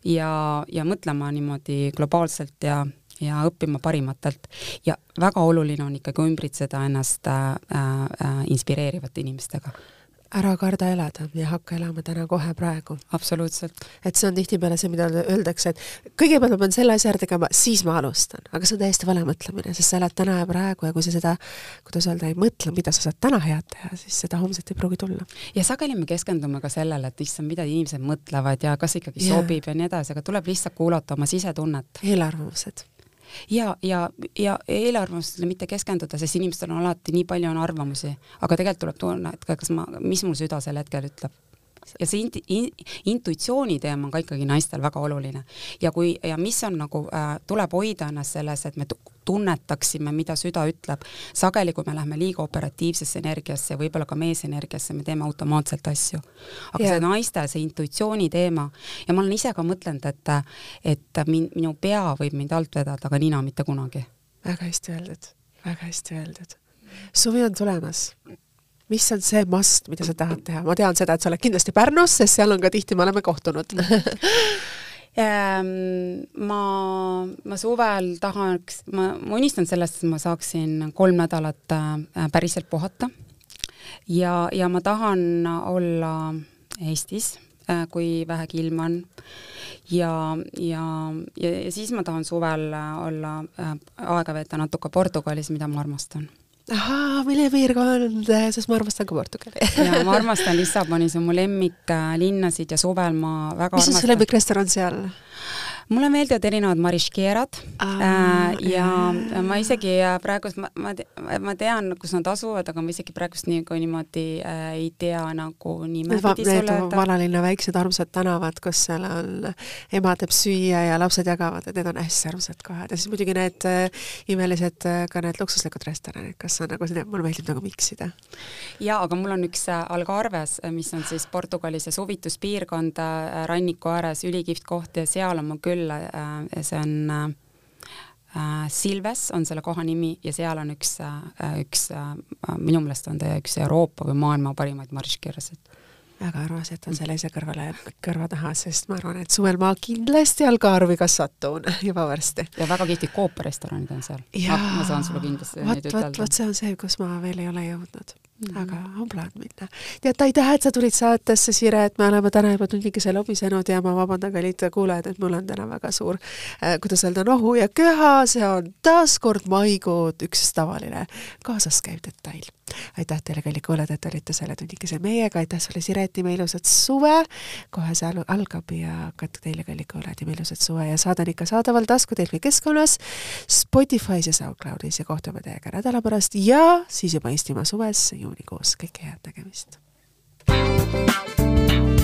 ja, ja mõtlema niimoodi globaalselt ja, ja õppima parimatelt. ja väga oluline on ikkagi ümbritseda ennast äh, äh, inspireerivate inimestega ära karda elada ja hakka elama täna kohe praegu. absoluutselt. et see on tihtipeale see, mida öeldakse, et kõigepealt ma pean selle asja ära tegema, siis ma alustan, aga see on täiesti vale mõtlemine, sest sa elad täna ja praegu ja kui sa seda, kuidas öelda, ei mõtle, mida sa saad täna head teha, siis seda homset ei pruugi tulla. ja sageli me keskendume ka sellele, et issand, mida inimesed mõtlevad ja kas ikkagi yeah. sobib ja nii edasi, aga tuleb lihtsalt kuulata oma sisetunnet. eelarvamused ja, ja, ja eelarvamustele mitte keskenduda, sest inimestel on alati nii palju on arvamusi, aga tegelikult tuleb tunne, et kas ma, mis mul süda sel hetkel ütleb ja see inti-, in, intuitsiooni teema on ka ikkagi naistel väga oluline. ja kui, ja mis on nagu äh,, tuleb hoida ennast selles, et me tunnetaksime, mida süda ütleb. sageli, kui me läheme liiga operatiivsesse energiasse, võib-olla ka meesenergiasse, me teeme automaatselt asju. aga yeah. see naiste, see intuitsiooni teema ja ma olen ise ka mõtlenud, et, et min, minu pea võib mind alt vedada, aga nina mitte kunagi. väga hästi öeldud, väga hästi öeldud. suvi on tulemas mis on see must, mida sa tahad teha, ma tean seda, et sa oled kindlasti Pärnus, sest seal on ka tihti, me oleme kohtunud ehm, ma, ma suvel tahaks, ma, ma unistan sellest, et ma saaksin kolm nädalat äh, päriselt puhata. ja, ja ma tahan olla Eestis, äh, kui vähegi ilm on. ja, ja, ja, ja siis ma tahan suvel olla, äh, aega veeta natuke Portugalis, mida ma armastan ahaa, milline piirkond, sest ma armastan ka Portugali ja ma armastan Lissaboni, see on mu lemmiklinnasid ja suvel ma väga mis on su lemmikrestoran seal? Mulle meeldivad erinevad mariškierad äh, ja jah. ma isegi äh, praegust, ma, ma, ma tean, kus nad asuvad, aga ma isegi praegust nii, kui niimoodi äh, ei tea nagu nimepidi sulle öelda. vanalinna väiksed armsad tänavad, kus seal on, ema teeb süüa ja lapsed jagavad, et need on hästi armsad kohad ja siis muidugi need äh, imelised äh, ka need luksuslikud restoranid, kas on nagu, mulle meeldib nagu miksida. jaa, aga mul on üks äh, Algarves, mis on siis Portugalis ja suvituspiirkond äh, ranniku ääres, ülikihvt koht ja seal on mul küll küll, äh, see on äh, Silves on selle koha nimi ja seal on üks, äh, üks, minu meelest on ta üks Euroopa või maailma parimaid mariškirjasid väga armas, et on selle ise kõrvale, kõrva taha, sest ma arvan, et suvel ma kindlasti Algarvi ka satun juba varsti. ja väga kihvtid kooparestoranid on seal. Ah, ma saan sulle kindlasti vot, ütelda. vot see on see, kus ma veel ei ole jõudnud Mm -hmm. aga on plaan minna. tead, aitäh, et sa tulid saatesse, Sire, et me oleme täna juba tunnikese lobisenud ja ma vabandan, kallid kuulajad, et mul on täna väga suur äh,, kuidas öelda, nohu ja köha, see on taas kord maikuud üks tavaline kaasas käiv detail. aitäh teile, kallid kuulajad, et olite selle tunnikese meiega, aitäh sulle, Siret, ime ilusat suve, kohe see algab ja ka teile, kallid kuulajad, ime ilusat suve. Ja saade on ikka saadaval taskutelefoni keskkonnas, Spotify's ja SoundCloudis. Ja kohtume teiega nädala pärast ja siis juba Eestimaa suves juunikuus, kõike head nägemist! thank you